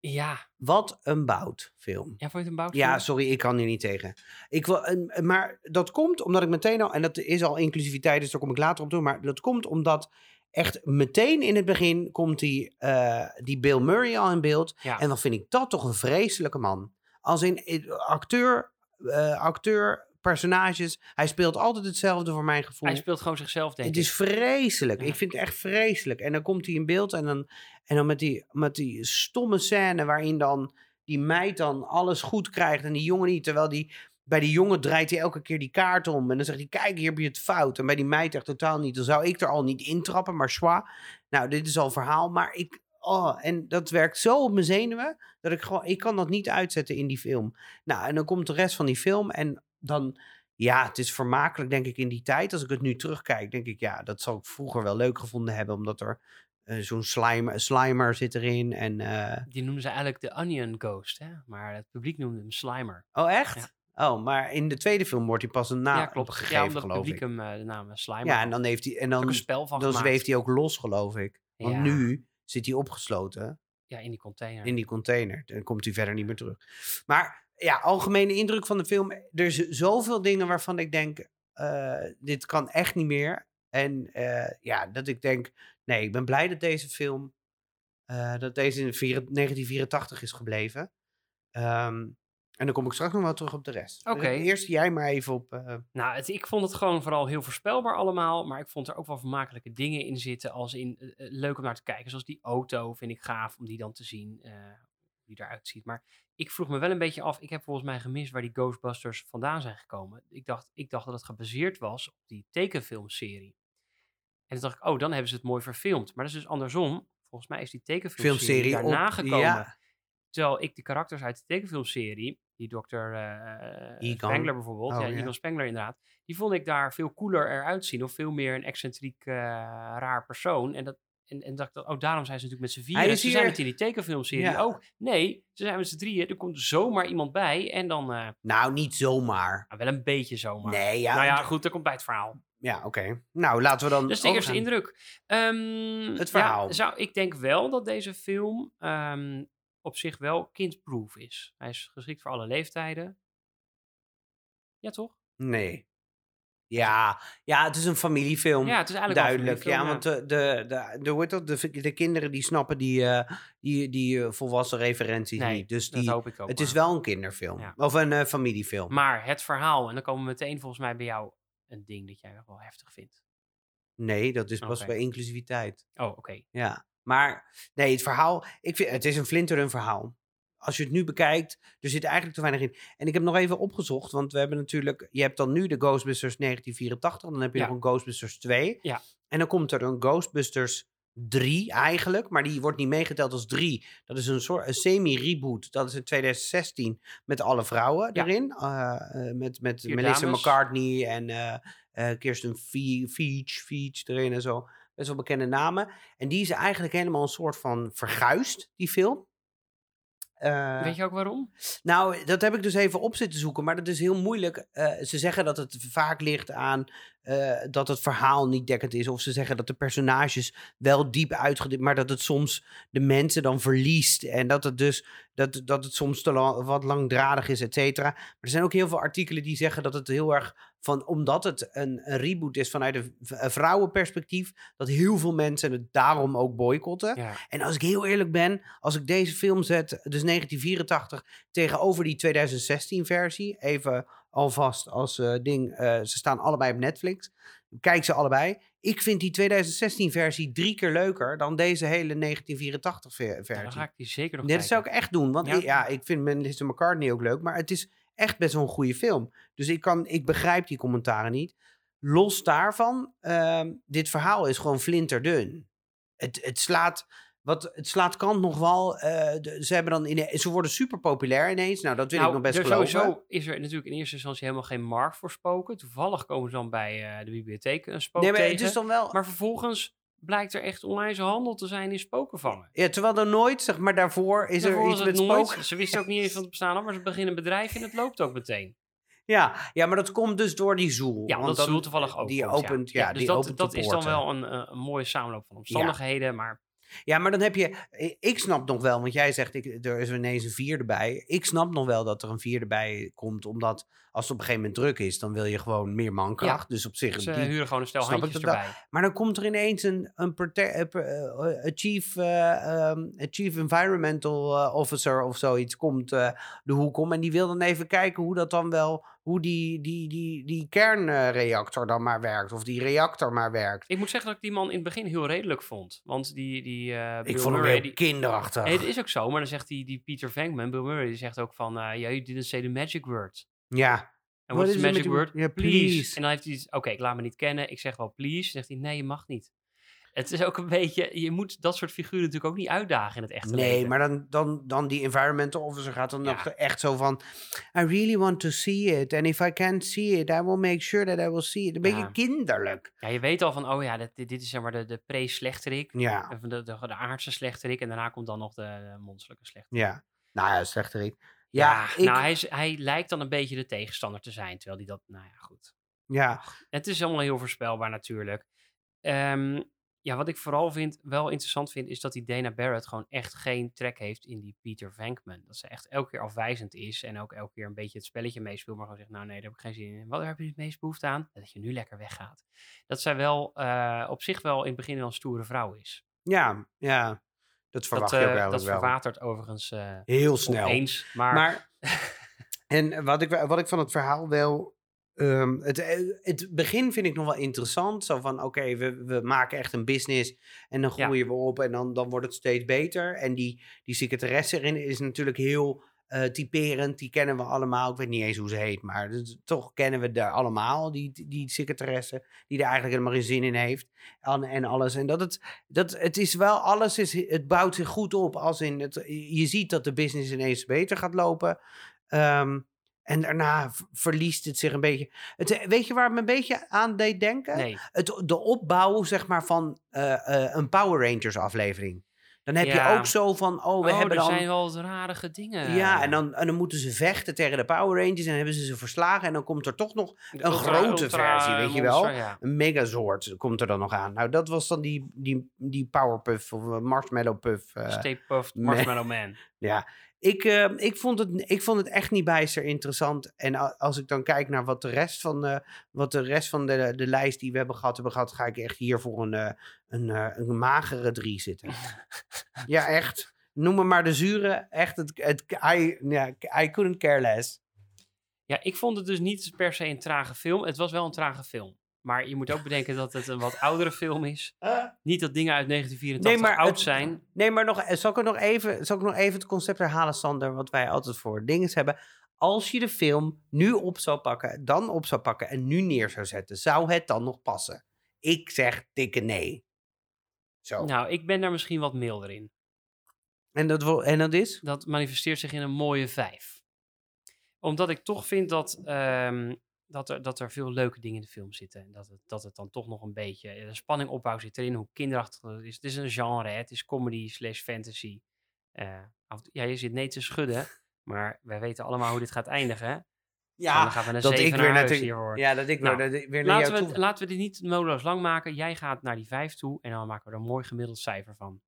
Ja. Wat een boutfilm. Ja, vond je het een bout? Ja, sorry, ik kan hier niet tegen. Ik wil, een- maar dat komt omdat ik meteen al, en dat is al inclusiviteit, dus daar kom ik later op toe, maar dat komt omdat echt meteen in het begin komt die, eh, die Bill Murray al in beeld. Ja. En dan vind ik dat toch een vreselijke man. Als in eh, acteur, eh, acteur, personages, hij speelt altijd hetzelfde voor mijn gevoel. Hij speelt gewoon zichzelf, denk Het ik. is vreselijk. Ja. Ik vind het echt vreselijk. En dan komt hij in beeld en dan, en dan met, die, met die stomme scène waarin dan die meid dan alles goed krijgt en die jongen niet. Terwijl die, bij die jongen draait hij elke keer die kaart om. En dan zegt hij, kijk, hier heb je het fout. En bij die meid echt totaal niet. Dan zou ik er al niet intrappen, maar schwa. Nou, dit is al verhaal. Maar ik... Oh, en dat werkt zo op mijn zenuwen, dat ik gewoon... Ik kan dat niet uitzetten in die film. Nou, en dan komt de rest van die film en dan... Ja, het is vermakelijk, denk ik, in die tijd. Als ik het nu terugkijk, denk ik, ja, dat zou ik vroeger wel leuk gevonden hebben. Omdat er eh, zo'n slime, slimer zit erin. En, eh, Die noemden ze eigenlijk de Onion Ghost, hè? Maar het publiek noemde hem Slimer. Oh, echt? Oh, maar in de tweede film wordt hij pas een naam ja, klopt. gegeven, ja, omdat het geloof publiek ik. hem eh, de naam Slimer Ja, en dan heeft hij... En dan, een spel van dan gemaakt. zweeft hij ook los, geloof ik. Want Ja. nu zit hij opgesloten Ja, in die container. in die container. Dan komt hij verder niet meer terug. Maar ja, algemene indruk van de film. Er is zoveel dingen waarvan ik denk, eh, dit kan echt niet meer. En eh, ja, dat ik denk, nee, ik ben blij dat deze film, eh, dat deze in vier- 1984 is gebleven. Ehm, en dan kom ik straks nog wel terug op de rest. Oké. Eerst jij maar even op... Nou, het, ik vond het gewoon vooral heel voorspelbaar allemaal. Maar ik vond er ook wel vermakelijke dingen in zitten. Als in leuk om naar te kijken. Zoals die auto vind ik gaaf om die dan te zien. hoe die eruit ziet. Maar ik vroeg me wel een beetje af. Ik heb volgens mij gemist waar die Ghostbusters vandaan zijn gekomen. Ik dacht, ik dacht dat het gebaseerd was op die tekenfilmserie. En toen dacht ik, oh, dan hebben ze het mooi verfilmd. Maar dat is dus andersom. Volgens mij is die tekenfilmserie filmserie daarna op- gekomen. Ja, Terwijl ik de karakters uit de tekenfilmserie, die dokter Egon. Spengler bijvoorbeeld, Oh, ja, ja. Egon Spengler inderdaad, die vond ik daar veel cooler eruit zien. Of veel meer een excentriek, eh, raar persoon. En, dat, en, en dacht ik, oh, daarom zijn ze natuurlijk met z'n vieren. Hij is Ze zijn hier- in die tekenfilmserie Ja. ook. Nee, ze zijn met z'n drieën. Er komt zomaar iemand bij en dan, eh, nou niet zomaar. nou, wel een beetje zomaar. Nee, ja. nou ja, goed, dat komt bij het verhaal. Ja, oké. Nou, laten we dan Dat is de eerste indruk. Ehm, Het ja, verhaal. zou, ik denk wel dat deze film ehm, op zich wel kindproof is. Hij is geschikt voor alle leeftijden. Ja, toch? Nee. Ja, ja, het is een familiefilm. Ja, het is eigenlijk Duidelijk, ja, want de, de, de, de, hoe dat? de, de kinderen die snappen die, eh, die, die eh, volwassen referenties Nee, niet. Dus dat die, hoop ik ook. het is wel een kinderfilm. Ja. Of een eh, familiefilm. Maar het verhaal, en dan komen we meteen volgens mij bij jou een ding dat jij wel heftig vindt. nee, dat is pas bij inclusiviteit. Oh, oké. Ja, maar nee, het verhaal, ik vind, het is een flinterend verhaal. Als je het nu bekijkt, er zit eigenlijk te weinig in. En ik heb nog even opgezocht, want we hebben natuurlijk, je hebt dan nu de Ghostbusters 1984, dan heb je Ja. nog een Ghostbusters 2. Ja. En dan komt er een Ghostbusters 3 eigenlijk, maar die wordt niet meegeteld als 3. Dat is een soort een semi-reboot. Dat is in 2016 met alle vrouwen Ja. erin. eh, eh, met met Melissa dames. McCartney en eh Kirsten Fe- Feach, Feach erin en zo. Best wel bekende namen. En die is eigenlijk helemaal een soort van verguisd, die film. Eh, Weet je ook waarom? Nou, dat heb ik dus even op zitten zoeken, maar dat is heel moeilijk. Eh, ze zeggen dat het vaak ligt aan eh, dat het verhaal niet dekkend is. Of ze zeggen dat de personages wel diep uitgediept, maar dat het soms de mensen dan verliest. En dat het dus dat, dat het soms te lang, wat langdradig is, et cetera. Maar er zijn ook heel veel artikelen die zeggen dat het heel erg van, omdat het een, een reboot is vanuit een vrouwenperspectief, dat heel veel mensen het daarom ook boycotten. Ja. En als ik heel eerlijk ben, als ik deze film zet, dus 1984, tegenover die 2016-versie, even alvast als eh, ding, eh, ze staan allebei op Netflix, kijk ze allebei. Ik vind die 2016-versie drie keer leuker dan deze hele 1984-versie. Ja, dan ga ik die zeker nog Nee, dat zou kijken. ik echt doen. Want Ja. ik, ja, ik vind Melissa McCartney ook leuk. Maar het is echt best wel een goede film. Dus ik, kan, ik begrijp die commentaren niet. Los daarvan, ehm, dit verhaal is gewoon flinterdun. Het, het slaat... Wat, het slaat kant nog wel. eh, de- ze, hebben dan in, ze worden super populair ineens. Nou, dat wil ik nog best er geloven. sowieso is er natuurlijk in eerste instantie helemaal geen markt voor spoken. Toevallig komen ze dan bij eh, de bibliotheek een spook Nee, maar tegen. het is dan wel... Maar vervolgens blijkt er echt onwijs handel te zijn in spoken vangen. ja, terwijl er nooit, zeg maar, daarvoor is Daarvoor er iets met nooit- spook. Ze wisten ook niet eens van het bestaan af, maar ze beginnen een bedrijf en het loopt ook meteen. Ja, ja, maar dat komt dus door die zoel. Ja, Want dat Zoel toevallig ook Die opent, ja, dus die dat, opent dat is dan wel een, eh, een mooie samenloop van omstandigheden, maar Ja, maar dan heb je. i- Ik snap nog wel, want jij zegt ik, er is ineens een vierde bij. Ik snap nog wel dat er een vierde bij komt, omdat als het op een gegeven moment druk is, dan wil je gewoon meer mankracht. Dus op zich. ze die- huren gewoon een stel handjes dat erbij. maar dan komt er ineens een, een, prote- eh, eh, eh, chief, eh, een chief environmental eh, officer of zoiets komt eh, de hoek om. En die wil dan even kijken hoe dat dan wel, hoe die, die, die, die kernreactor dan maar werkt. Of die reactor maar werkt. Ik moet zeggen dat ik die man in het begin heel redelijk vond. Want die, die eh, Ik vond hem Murray, heel die- kinderachtig. Nee, het is ook zo, maar dan zegt die, die Peter Venkman, Bill Murray, die zegt ook van, eh ja, you didn't say the magic word. ja. En what is the magic word? please. please. En dan heeft hij, oké, ik laat me niet kennen. Ik zeg wel please. Zegt hij, nee, je mag niet. Het is ook een beetje, je moet dat soort figuren natuurlijk ook niet uitdagen in het echte Nee, leven. maar dan, dan, dan die environmental officer gaat dan Ja. echt zo van... I really want to see it. And if I can't see it, I will make sure that I will see it. Een beetje kinderlijk. Ja, je weet al van, oh ja, dit, dit is zeg maar de, de pre-slechterik. Ja, De, de, de aardse slechterik. En daarna komt dan nog de, de monsterlijke slechterik. ja. Nou ja, slechterik. Ja, Ja, ik, nou, hij, hij lijkt dan een beetje de tegenstander te zijn. Terwijl hij dat, nou ja, goed. ja. Het is allemaal heel voorspelbaar natuurlijk. Ehm, ja, wat ik vooral vind, wel interessant vind, is dat die Dana Barrett gewoon echt geen trek heeft in die Peter Venkman. Dat ze echt elke keer afwijzend is en ook elke keer een beetje het spelletje meespeelt, maar gewoon zegt, nou nee, daar heb ik geen zin in. Wat heb je het meest behoefte aan? Dat je nu lekker weggaat. Dat zij wel eh, op zich wel in het begin wel een stoere vrouw is. ja, ja. Dat verwacht dat je ook eh, eigenlijk dat wel. verwatert overigens eh Heel snel. eens. Maar, Maar, en wat ik, wat ik van het verhaal wel... ehm, het, eh, het begin vind ik nog wel interessant. Zo van, oké, we, we maken echt een business en dan Ja. groeien we op en dan, dan wordt het steeds beter. En die, die secretaresse erin is natuurlijk heel eh, typerend. Die kennen we allemaal. Ik weet niet eens hoe ze heet, maar dus toch kennen we daar allemaal. Die, die, secretaresse, die er eigenlijk helemaal geen zin in heeft. En, en alles. En dat het, dat het is wel, alles is, het bouwt zich goed op. Als in het, je ziet dat de business ineens beter gaat lopen. Ehm, en daarna verliest het zich een beetje. Het, eh, weet je waar het me een beetje aan deed denken? nee. Het, de opbouw zeg maar, van eh, eh, een Power Rangers aflevering. Dan heb Ja. je ook zo van, oh, we oh, hebben er dan... zijn wel rarige dingen. Ja, en dan, en dan moeten ze vechten tegen de Power Rangers en dan hebben ze ze verslagen. En dan komt er toch nog een grote versie, weet je wel? ja. een Megazord komt er dan nog aan. Nou, dat was dan die, die, die Powerpuff of Marshmallow Puff. eh, Stay. Marshmallow Man. ja, ik, eh, ik, vond het, ik vond het echt niet bijster interessant. En als ik dan kijk naar wat de rest van, de wat de, rest van de, de lijst die we hebben gehad, hebben gehad, ga ik echt hier voor een, eh, een, eh, een magere drie zitten. ja, echt. Noem me maar de zure. Echt, het, het, I, ja, I couldn't care less. Ja, ik vond het dus niet per se een trage film. Het was wel een trage film. Maar je moet ook bedenken dat het een wat oudere film is. Niet dat dingen uit 1984 Nee, maar oud zijn. Nee, maar nog, eh, zal, ik er nog even, zal ik nog even het concept herhalen, Sander, wat wij altijd voor dingen hebben. Als je de film nu op zou pakken, dan op zou pakken en nu neer zou zetten, zou het dan nog passen? Ik zeg dikke nee. Zo. Nou, ik ben daar misschien wat milder in. En, dat, en dat is? Dat manifesteert zich in een mooie vijf. Omdat ik toch vind dat, ehm, dat, er, dat er veel leuke dingen in de film zitten. En dat het, dat het dan toch nog een beetje... De spanning opbouw zit erin, hoe kinderachtig het is. Het is een genre, hè. het is comedy slash fantasy. Eh, ja, je zit nee te schudden, maar wij weten allemaal hoe dit gaat eindigen. Ja, dan gaan we een dat ik zeven weer naar hiervoor. ja, dat ik Nou, weer, dat ik weer naar Laten we, toe... laten we dit niet modeloos lang maken. Jij gaat naar die vijf toe en dan maken we er een mooi gemiddeld cijfer van.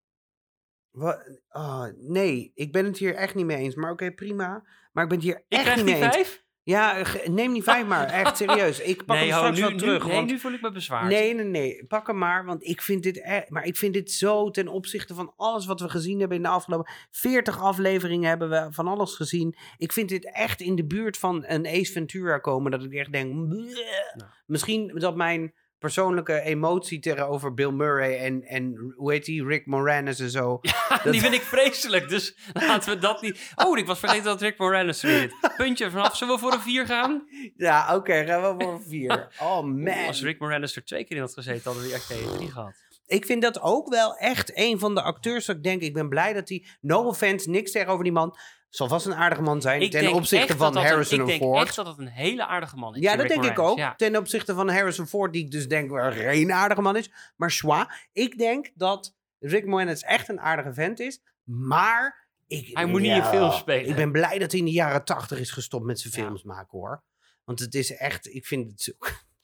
Wa- oh, nee, ik ben het hier echt niet mee eens. Maar oké, prima. Maar ik ben het hier Ik echt niet die mee eens. Ja, neem die vijf maar. Echt serieus. Ik pak nee, hem ho, straks nu, wel nu- terug. nee, want... nu voel ik me bezwaard. Nee, nee, nee. Pak hem maar, want ik vind dit echt... Maar ik vind dit zo ten opzichte van alles wat we gezien hebben in de afgelopen 40 afleveringen hebben we van alles gezien. Ik vind dit echt in de buurt van een Ace Ventura komen, dat ik echt denk... Nou. Misschien dat mijn persoonlijke emotie tegenover Bill Murray en, en hoe heet die, Rick Moranis en zo. die vind ik vreselijk, dus laten we dat niet... Oh, ik was vergeten dat Rick Moranis er zit. Puntje vanaf. Zullen we voor een vier gaan? Ja, oké, gaan we voor een vier. Oh man. Als Rick Moranis er twee keer in had gezeten, hadden we die echt drie gehad. Ik vind dat ook wel echt een van de acteurs dat ik denk, ik ben blij dat hij, no offense, niks tegenover die man, zal vast een aardige man zijn Ik ten denk opzichte van dat dat Harrison een, Ik denk Ford. echt dat het een hele aardige man is. Ja, dat denk ik ook. Ja. Ten opzichte van Harrison Ford, die ik dus denk wel geen aardige man is. Maar schwa, ik denk dat Rick Moranis echt een aardige vent is. Maar ik, Hij moet niet in films spelen. Ik ben blij dat hij in de jaren tachtig is gestopt met zijn Ja. films maken hoor. Want het is echt, ik vind het zo...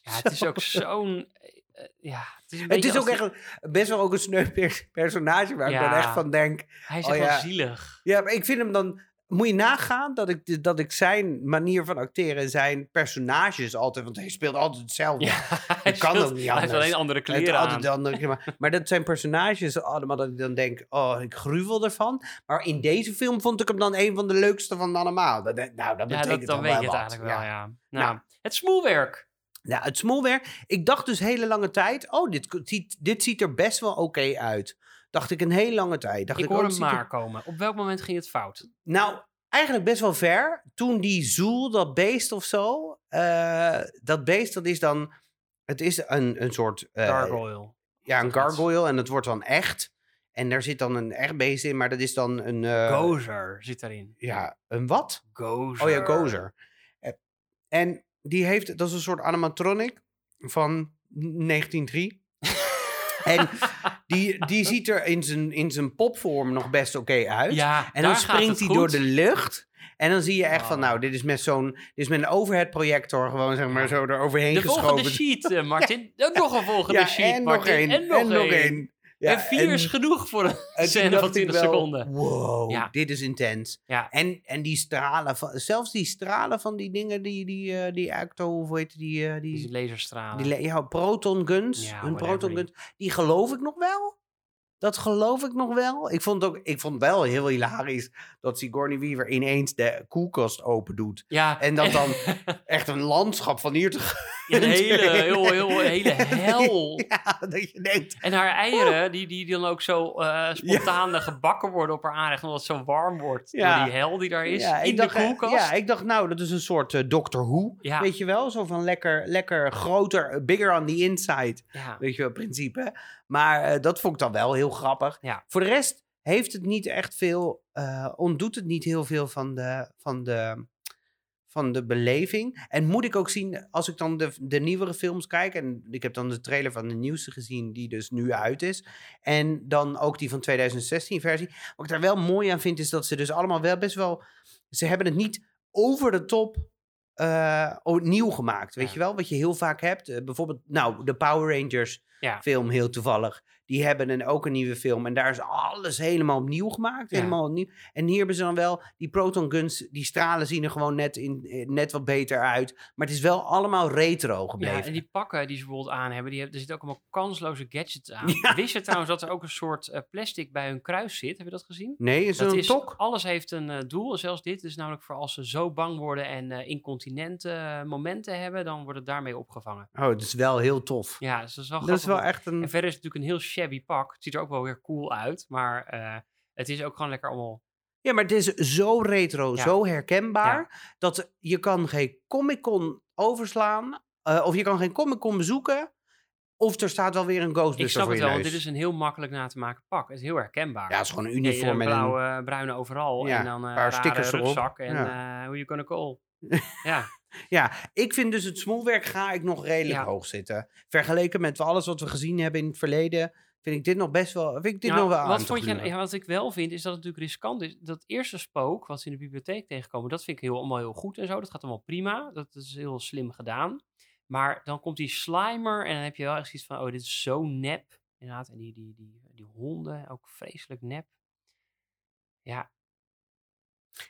Ja, het is ook zo'n... eh, ja, het is, Het ook echt best wel ook een sneu per- personage waar ik dan echt van denk... Hij is Oh echt ja. wel zielig. Ja, maar ik vind hem dan... Moet je nagaan dat ik, dat ik zijn manier van acteren en zijn personages altijd... Want hij speelt altijd hetzelfde. Ja, hij kan ook niet Hij heeft anders. alleen andere kleren aan. altijd andere, maar, maar dat zijn personages allemaal dat ik dan denk... Oh, ik gruwel ervan. Maar in deze film vond ik hem dan een van de leukste van allemaal. Dat, nou, dat Ja, betekent dat, dan weet je het eigenlijk wel, Ja. ja. Nou, Nou. het smoelwerk. Ja, het smolwerk. Ik dacht dus hele lange tijd... Oh, dit, ziet, dit ziet er best wel oké uit. Dacht ik een hele lange tijd. Dacht Ik ik, hoor oh, maar komen. Op welk moment ging het fout? Nou, eigenlijk best wel ver. Toen die zoel, dat beest of zo. eh, dat beest, dat is dan... Het is een, een soort... eh, Gargoyle. Ja, een gargoyle. En het wordt dan echt. En daar zit dan een echt beest in. Maar dat is dan een... eh, Gozer zit daarin. Ja, een wat? Gozer. Oh ja, gozer. En die heeft... Dat is een soort animatronic van 1903. en die, die ziet er in zijn, in zijn popvorm nog best oké uit. Ja, En dan springt hij door de lucht. En dan zie je echt van, nou, dit is met zo'n, dit is met een overhead projector gewoon, zeg maar, Ja. zo eroverheen De geschoven. volgende sheet, eh, Martin. Ook nog een volgende ja, sheet, en nog Martin. één. En nog één. Ja, en vier is genoeg voor een scène van ik 20 wel, seconden. Wow, Ja. dit is intens. Ja, En, en die stralen, van, zelfs die stralen van die dingen, die, die, eh, die acto, hoe heet die, eh, die die, laserstralen. die, ja, proton guns, hun whatever proton guns, die geloof ik nog wel. Dat geloof ik nog wel. Ik vond, ook, ik vond wel heel hilarisch dat Sigourney Weaver ineens de koelkast open doet. ja, En dat dan echt een landschap van hier te een hele, heel, heel, hele hel. Ja, dat je denkt. En haar eieren, die, die dan ook zo eh, spontaan eh, gebakken worden op haar aanrecht, omdat het zo warm wordt Ja. door die hel die daar is ja, in dacht, de eh, koelkast. Ja, ik dacht, nou, dat is een soort eh, Doctor Who. Ja. Weet je wel? Zo van lekker, lekker groter, bigger on the inside. Ja. Weet je wel, principe. Maar eh, dat vond ik dan wel heel grappig. Ja. Voor de rest heeft het niet echt veel, eh, ontdoet het niet heel veel van de, van de, van de beleving. En moet ik ook zien, als ik dan de, de nieuwere films kijk, en ik heb dan de trailer van de nieuwste gezien, die dus nu uit is. En dan ook die van 2016 versie. Wat ik daar wel mooi aan vind, is dat ze dus allemaal wel best wel, ze hebben het niet over de top o- nieuw gemaakt. Weet Ja. je wel? Wat je heel vaak hebt. Bijvoorbeeld, nou, de Power Rangers Ja. film, heel toevallig. Die hebben een, ook een nieuwe film. En daar is alles helemaal opnieuw gemaakt. Ja. Helemaal opnieuw. En hier hebben ze dan wel die proton guns. Die stralen zien er gewoon net, in, eh, net wat beter uit. Maar het is wel allemaal retro gebleven. Ja, en die pakken die ze bijvoorbeeld aan hebben, die hebben, er zitten ook allemaal kansloze gadgets aan. Ja. Wist je trouwens dat er ook een soort eh, plastic bij hun kruis zit? Heb je dat gezien? nee, is Dat het een is, tok? alles heeft een eh, doel, zelfs dit is namelijk voor als ze zo bang worden en eh incontinente momenten hebben, dan wordt het daarmee opgevangen. Oh, dat is wel heel tof. Ja, is wel dat is wel echt een... En verder is het natuurlijk een heel shabby pak. Het ziet er ook wel weer cool uit, maar eh, het is ook gewoon lekker allemaal... Ja, maar het is zo retro, Ja. zo herkenbaar. Dat je kan geen Comic-Con overslaan. eh, of je kan geen Comic-Con bezoeken. Of er staat wel weer een Ik Ghostbuster snap voor het wel, want dit is een heel makkelijk na te maken pak. Het is heel herkenbaar. Ja, het is gewoon een uniform en een... blauwe, bruine overal Ja, en dan eh, een paar stickers erop. en eh hoe je kan call. ja, Ja, ik vind dus het smolwerk ga ik nog redelijk Ja. hoog zitten. Vergeleken met alles wat we gezien hebben in het verleden, vind ik dit nog best wel, vind ik dit Nou, nog wel wat vond je, ja, wat ik wel vind, is dat het natuurlijk riskant is. Dat eerste spook, wat ze in de bibliotheek tegenkomen, dat vind ik heel, allemaal heel goed en zo. Dat gaat allemaal prima. Dat is heel slim gedaan. Maar dan komt die slimer en dan heb je wel echt zoiets van, oh, dit is zo nep. Inderdaad, en die, die, die, die honden, ook vreselijk nep. Ja,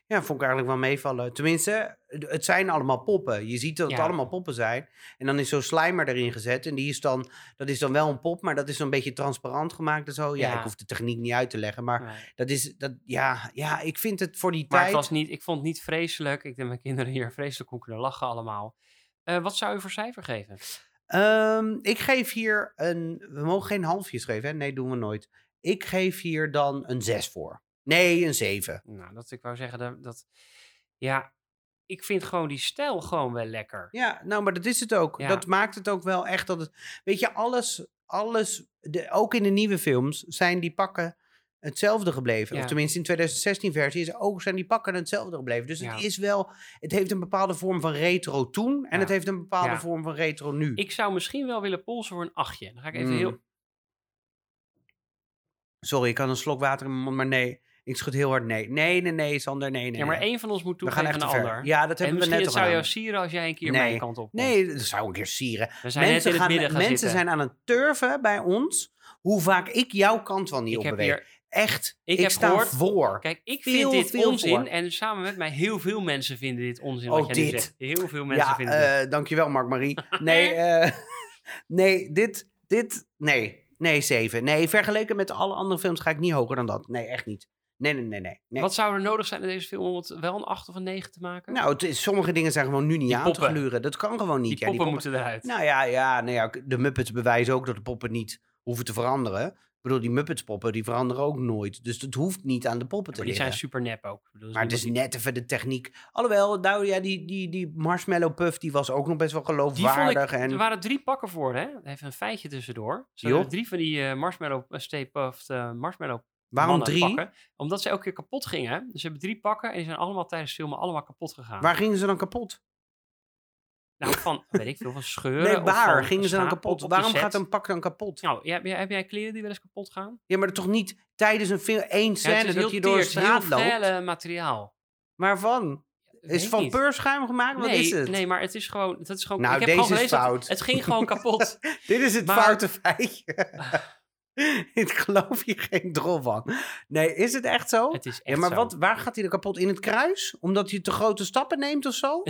Ja, vond ik eigenlijk wel meevallen. Tenminste, het zijn allemaal poppen. Je ziet dat het Ja. allemaal poppen zijn. En dan is zo'n slimer erin gezet. En die is dan, dat is dan wel een pop, maar dat is zo'n beetje transparant gemaakt en zo. Ja, Ja. ik hoef de techniek niet uit te leggen. Maar nee. dat is, dat, ja, ja, ik vind het voor die Maar tijd... het was niet, ik vond het niet vreselijk. Ik denk mijn kinderen hier vreselijk om kunnen lachen allemaal. Eh, wat zou je voor cijfer geven? Ehm, ik geef hier een. We mogen geen halfjes geven, hè? Nee, doen we nooit. Ik geef hier dan een 6 voor. Nee, een 7. Nou, dat ik wou zeggen dat, dat ja, ik vind gewoon die stijl gewoon wel lekker. Ja, nou, maar dat is het ook. Ja. Dat maakt het ook wel echt dat het. Weet je, alles. alles de, ook in de nieuwe films zijn die pakken hetzelfde gebleven. Ja. Of tenminste in 2016 versie is ook zijn die pakken hetzelfde gebleven. Dus Ja. het is wel. Het heeft een bepaalde vorm van retro toen. En het heeft een bepaalde vorm van retro nu. Ik zou misschien wel willen polsen voor een achtje. Dan ga ik even Mm. heel... Sorry, ik had een slok water in mijn mond, maar nee. Ik schud heel hard nee. Nee, nee, nee, Sander, nee, nee. Ja, maar één van ons moet toegeven aan de ander. Ja, dat en hebben we net het al zou jou sieren als jij een keer Nee. mijn kant op komt. Nee, dat zou een keer sieren. We zijn net Mensen, in het midden gaan mensen zitten. zijn aan het turven bij ons hoe vaak ik jouw kant wel niet ik op heb beweeg. hier... Echt, Ik ik, heb sta gehoord- voor. Kijk, ik Veel, vind dit onzin. voor. En samen met mij heel veel mensen vinden dit onzin Oh, wat jij dit. zegt. Heel veel mensen ja, vinden dit. eh, dankjewel Mark-Marie. Nee, eh, nee, dit, dit, nee, nee, 7. Nee, vergeleken met alle andere films ga ik niet hoger dan dat. Nee, echt niet. Nee, nee, nee, nee. nee. Wat zou er nodig zijn in deze film om het wel een 8 of een 9 te maken? Nou, het is, sommige dingen zijn gewoon nu niet Die aan te gluren. Dat kan gewoon niet. die Ja, poppen moeten eruit. Nou ja, ja, nou ja, de Muppets bewijzen ook dat de poppen niet hoeven te veranderen. Ik bedoel, die Muppets poppen, die veranderen ook nooit. Dus het hoeft niet aan de poppen te maar die zijn liggen. super nep ook. Bedoel, Maar het is net even de techniek. Alhoewel, nou ja, die, die, die marshmallow puff, die was ook nog best wel ik, geloofwaardig. en... er waren drie pakken voor, hè? Even een feitje tussendoor. Hebben drie van die eh, marshmallow Stay Puft eh, marshmallow Waarom drie? pakken. Omdat ze elke keer kapot gingen. Dus ze hebben drie pakken en die zijn allemaal tijdens filmen allemaal kapot gegaan. Waar gingen ze dan kapot? Nou, van, weet ik veel, van scheuren Nee, waar gingen ze dan kapot? Waarom gaat een pak dan kapot? Nou, heb, jij, heb jij kleren die wel eens kapot gaan? Ja, maar toch niet tijdens een film, één scène het is dat je door de het is straat loopt. felle materiaal. Waarvan? Is ik van niet. peurschuim gemaakt? Wat nee, is het? Nee, maar het is gewoon... Het is gewoon Nou, ik heb deze gewoon is dat fout. Het ging gewoon kapot. Dit is het Maar- foute feitje. Ik geloof hier geen drol van. Nee, is het echt zo? het is echt ja, maar zo. wat, waar gaat hij er kapot? In het kruis? Omdat hij te grote stappen neemt of zo?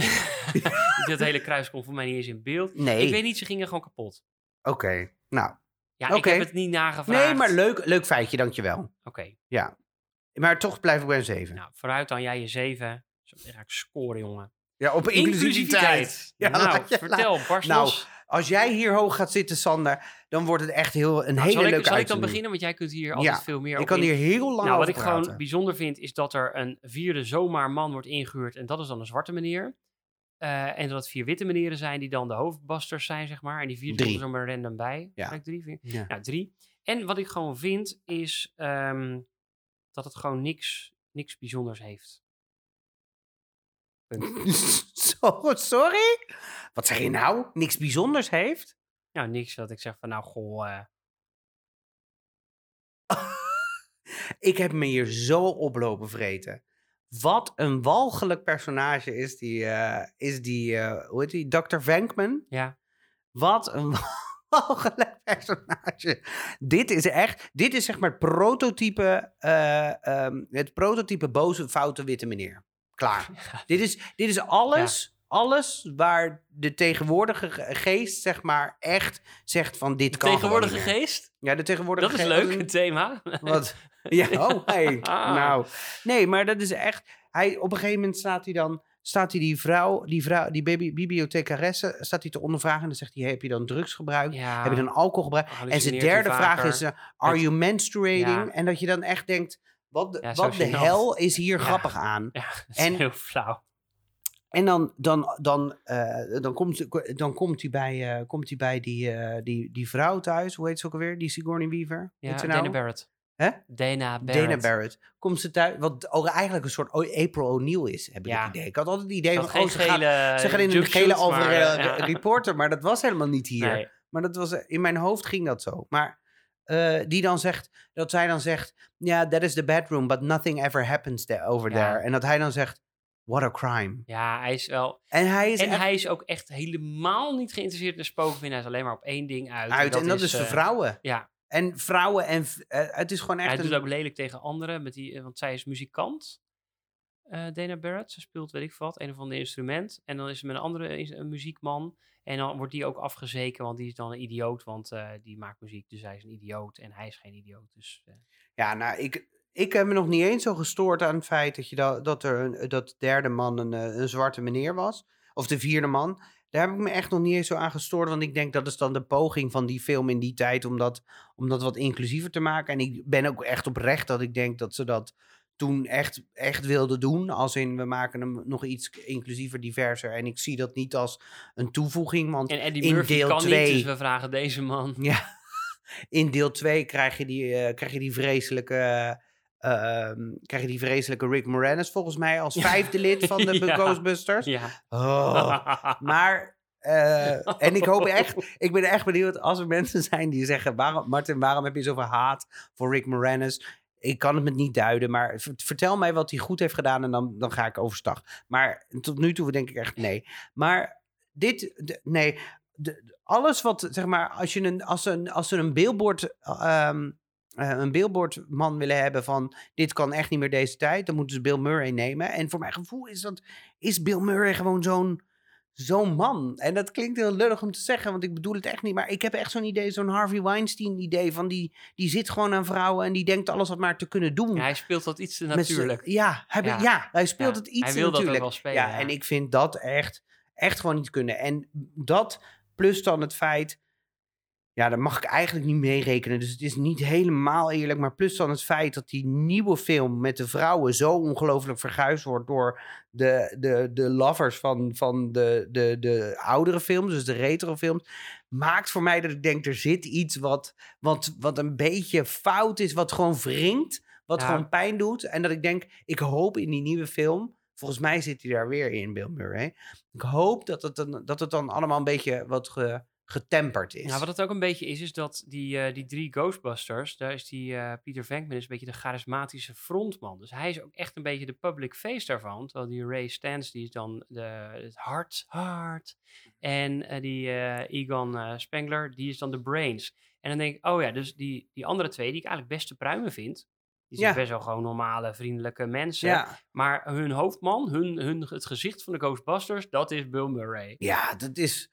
Dit hele kruis komt voor mij niet eens in beeld. Nee. Ik weet niet, ze gingen gewoon kapot. Oké, nou. Ja, ik heb het niet nagevraagd. Nee, maar leuk, leuk feitje, dankjewel. Oké, Ja. Maar toch blijf ik bij een 7. nou, vooruit dan jij je zeven. Zo dan ga ik scoren, jongen. Ja, op inclusiviteit. Ja, nou, je- vertel, barst Nou, los. Als jij hier hoog gaat zitten, Sander, dan wordt het echt heel, een Nou, hele zal ik, leuke zal ik dan beginnen? Want jij kunt hier altijd Ja, veel meer Ik op kan in. hier heel lang Nou, over wat ik praten. gewoon bijzonder vind, is dat er een vierde zomaar man wordt ingehuurd. En dat is dan een zwarte meneer. Eh, en dat het vier witte meneren zijn die dan de hoofdbasters zijn, zeg maar. En die vierde Drie. komt er zomaar random bij. Ja. Kijk, drie, vier. Ja. Ja, drie. En wat ik gewoon vind, is ehm, dat het gewoon niks, niks bijzonders heeft. Zo, sorry? Wat zeg je nou? Niks bijzonders heeft? Nou, niks dat ik zeg van, nou, goh, eh, Ik heb me hier zo oplopen vreten. Wat een walgelijk personage is die, eh, is die eh, hoe heet die, Dr. Venkman? ja. Wat een walgelijk personage. Dit is echt, dit is zeg maar het prototype, eh, ehm, het prototype boze, foute witte meneer. Klaar. Dit is, dit is alles, alles waar de tegenwoordige ge- geest zeg maar echt zegt van dit kan gewoon Tegenwoordige geest? Ja, de tegenwoordige Dat is geest. leuk, het thema. Wat? Ja, oh, hey. Ah. Nou, nee, maar dat is echt... Hij, op een gegeven moment staat hij dan... Staat hij die vrouw, die, vrouw, die baby, bibliothecaresse, staat hij te ondervragen. En dan zegt hij, heb je dan drugs gebruikt? Ja. Heb je dan alcohol gebruikt? En zijn derde vraag is, eh, are you menstruating? Ja. En dat je dan echt denkt, wat de, Ja, wat de hel is hier Ja. grappig aan? Ja, dat is En- heel flauw. En dan, dan, dan, eh, dan, komt, dan komt hij bij, eh, komt hij bij die, eh, die, die vrouw thuis. Hoe heet ze ook alweer? Die Sigourney Weaver? Ja, ze Dana nou? Barrett. Hè? Dana Barrett. Dana Barrett. Komt ze thuis, wat ook eigenlijk een soort April O'Neil is, heb ik Ja. het idee. Ik had altijd het idee van, oh, ze, gaat, gele ze gaan in een gele ja. reporter, maar dat was helemaal niet hier. Nee. Maar dat was, in mijn hoofd ging dat zo. Maar eh, die dan zegt, dat zij dan zegt, ja, that is the bedroom, but nothing ever happens there, over Ja. there. En dat hij dan zegt, what a crime. Ja, hij is wel... En hij is En echt hij is ook echt helemaal niet geïnteresseerd in de spookvind. Hij is alleen maar op één ding uit. uit. En dat is voor eh, vrouwen. Ja, En vrouwen en, eh, het is gewoon echt hij een... doet ook lelijk tegen anderen. Met die, want zij is muzikant. Eh, Dana Barrett. Ze speelt, weet ik wat, een of ander instrument. En dan is ze met een andere muziekman. En dan wordt die ook afgezeken, want die is dan een idioot. Want eh, die maakt muziek, dus hij is een idioot. En hij is geen idioot. Dus eh, Ja, nou, ik, ik heb me nog niet eens zo gestoord aan het feit dat, je da- dat er een, dat de derde man een, een zwarte meneer was. Of de vierde man. Daar heb ik me echt nog niet eens zo aan gestoord. Want ik denk dat is dan de poging van die film in die tijd om dat, om dat wat inclusiever te maken. En ik ben ook echt oprecht dat ik denk dat ze dat toen echt, echt wilden doen. Als in, we maken hem nog iets inclusiever, diverser. En ik zie dat niet als een toevoeging. Want En Eddie in Murphy deel kan twee- niet, dus we vragen deze man. ja, in deel 2 krijg je die, eh, krijg je die vreselijke. eh, ehm, krijg je die vreselijke Rick Moranis volgens mij als vijfde lid van de Ja. Ghostbusters. Ja. Oh, maar, eh, en ik hoop echt, ik ben echt benieuwd als er mensen zijn die zeggen, waarom, Martin, waarom heb je zoveel haat voor Rick Moranis? Ik kan het me niet duiden, maar vertel mij wat hij goed heeft gedaan en dan, dan ga ik overstag. Maar tot nu toe denk ik echt nee. Maar dit, nee, de- alles wat, zeg maar, als, je een, als, een, als ze een billboard, ehm, eh, een billboardman willen hebben van dit kan echt niet meer deze tijd, dan moeten ze Bill Murray nemen. En voor mijn gevoel is dat, is Bill Murray gewoon zo'n zo'n man. En dat klinkt heel lullig om te zeggen, want ik bedoel het echt niet. Maar ik heb echt zo'n idee, zo'n Harvey Weinstein idee van die, die zit gewoon aan vrouwen en die denkt alles wat maar te kunnen doen. Ja, hij speelt dat iets te Met natuurlijk. Ja, hij, Ja. ja. hij speelt het iets hij dat natuurlijk. wel spelen, ja. en ik vind dat echt, echt gewoon niet kunnen. En dat plus dan het feit, ja, daar mag ik eigenlijk niet mee rekenen. Dus het is niet helemaal eerlijk. Maar plus dan het feit dat die nieuwe film met de vrouwen zo ongelooflijk verguisd wordt door de, de, de lovers van, van de, de, de oudere films, dus de retro films. Maakt voor mij dat ik denk, er zit iets wat, wat, wat een beetje fout is, wat gewoon wringt, wat Ja. gewoon pijn doet. En dat ik denk, ik hoop in die nieuwe film, volgens mij zit hij daar weer in, Bill Murray. Ik hoop dat het, dan, dat het dan allemaal een beetje wat ge- getemperd is. Ja, wat het ook een beetje is, is dat die, eh, die drie Ghostbusters, daar is die eh, Peter Venkman is een beetje de charismatische frontman. Dus hij is ook echt een beetje de public face daarvan. Terwijl die Ray Stans, die is dan de, het hart, hart. En eh, die Egon Spengler, die is dan de brains. En dan denk ik, oh ja, dus die, die andere twee, die ik eigenlijk best te pruimen vind. Die zijn Ja. best wel gewoon normale, vriendelijke mensen. ja. Maar hun hoofdman, hun, hun, het gezicht van de Ghostbusters, dat is Bill Murray. ja, dat is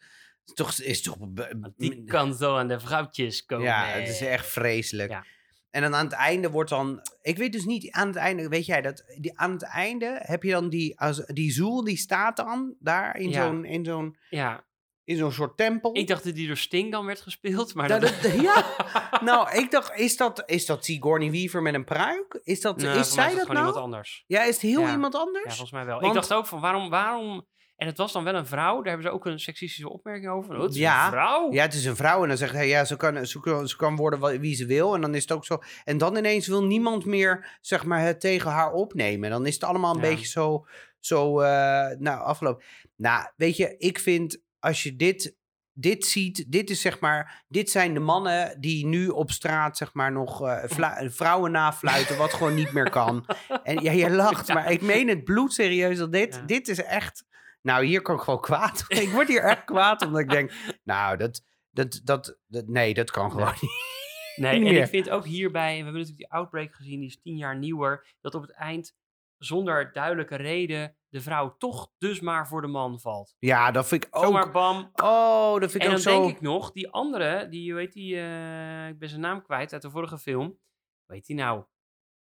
toch... Is toch Want die kan zo aan de vrouwtjes komen. Ja, het is echt vreselijk. Ja. En dan aan het einde wordt dan... Ik weet dus niet, aan het einde... Weet jij dat? Die, aan het einde heb je dan die... Als, die zoel, die staat dan daar in Ja. zo'n in zo'n Ja, in zo'n soort tempel. ik dacht dat die door Sting dan werd gespeeld, maar Nou, dat... dat- ja. nou, ik dacht, is dat, is dat Sigourney Weaver met een pruik? Is, dat, Nou, is zij dat gewoon nou? iemand anders. Ja, is het heel Ja. iemand Ja, anders? volgens mij wel. Want- Ik dacht ook van, waarom, waarom... En het was dan wel een vrouw, daar hebben ze ook een seksistische opmerking over. Oh, het is Ja. een vrouw? Ja, het is een vrouw en dan zegt hij, ja, ze kan, ze, kan, ze kan worden wie ze wil. En dan is het ook zo. En dan ineens wil niemand meer, zeg maar, het tegen haar opnemen. Dan is het allemaal een Ja. beetje zo, zo eh, nou, afgelopen. Nou, weet je, ik vind, als je dit, dit ziet, dit is zeg maar, dit zijn de mannen die nu op straat, zeg maar, nog eh, vrouwen nafluiten, wat gewoon niet meer kan. En ja, je lacht, maar ik meen het bloedserieus dat dit, Ja. dit is echt... Nou, hier kan ik gewoon kwaad. ik word hier echt kwaad, omdat ik denk, nou, dat, dat, dat, dat nee, dat kan gewoon niet. Nee, en ik vind ook hierbij, en we hebben natuurlijk die Outbreak gezien, die is tien jaar nieuwer, dat op het eind zonder duidelijke reden de vrouw toch dus maar voor de man valt. Ja, dat vind ik ook. Zomaar bam. Oh, dat vind ik En ook dan zo. denk ik nog, die andere, die, heet die, eh, ik ben zijn naam kwijt uit de vorige film. Heet die nou?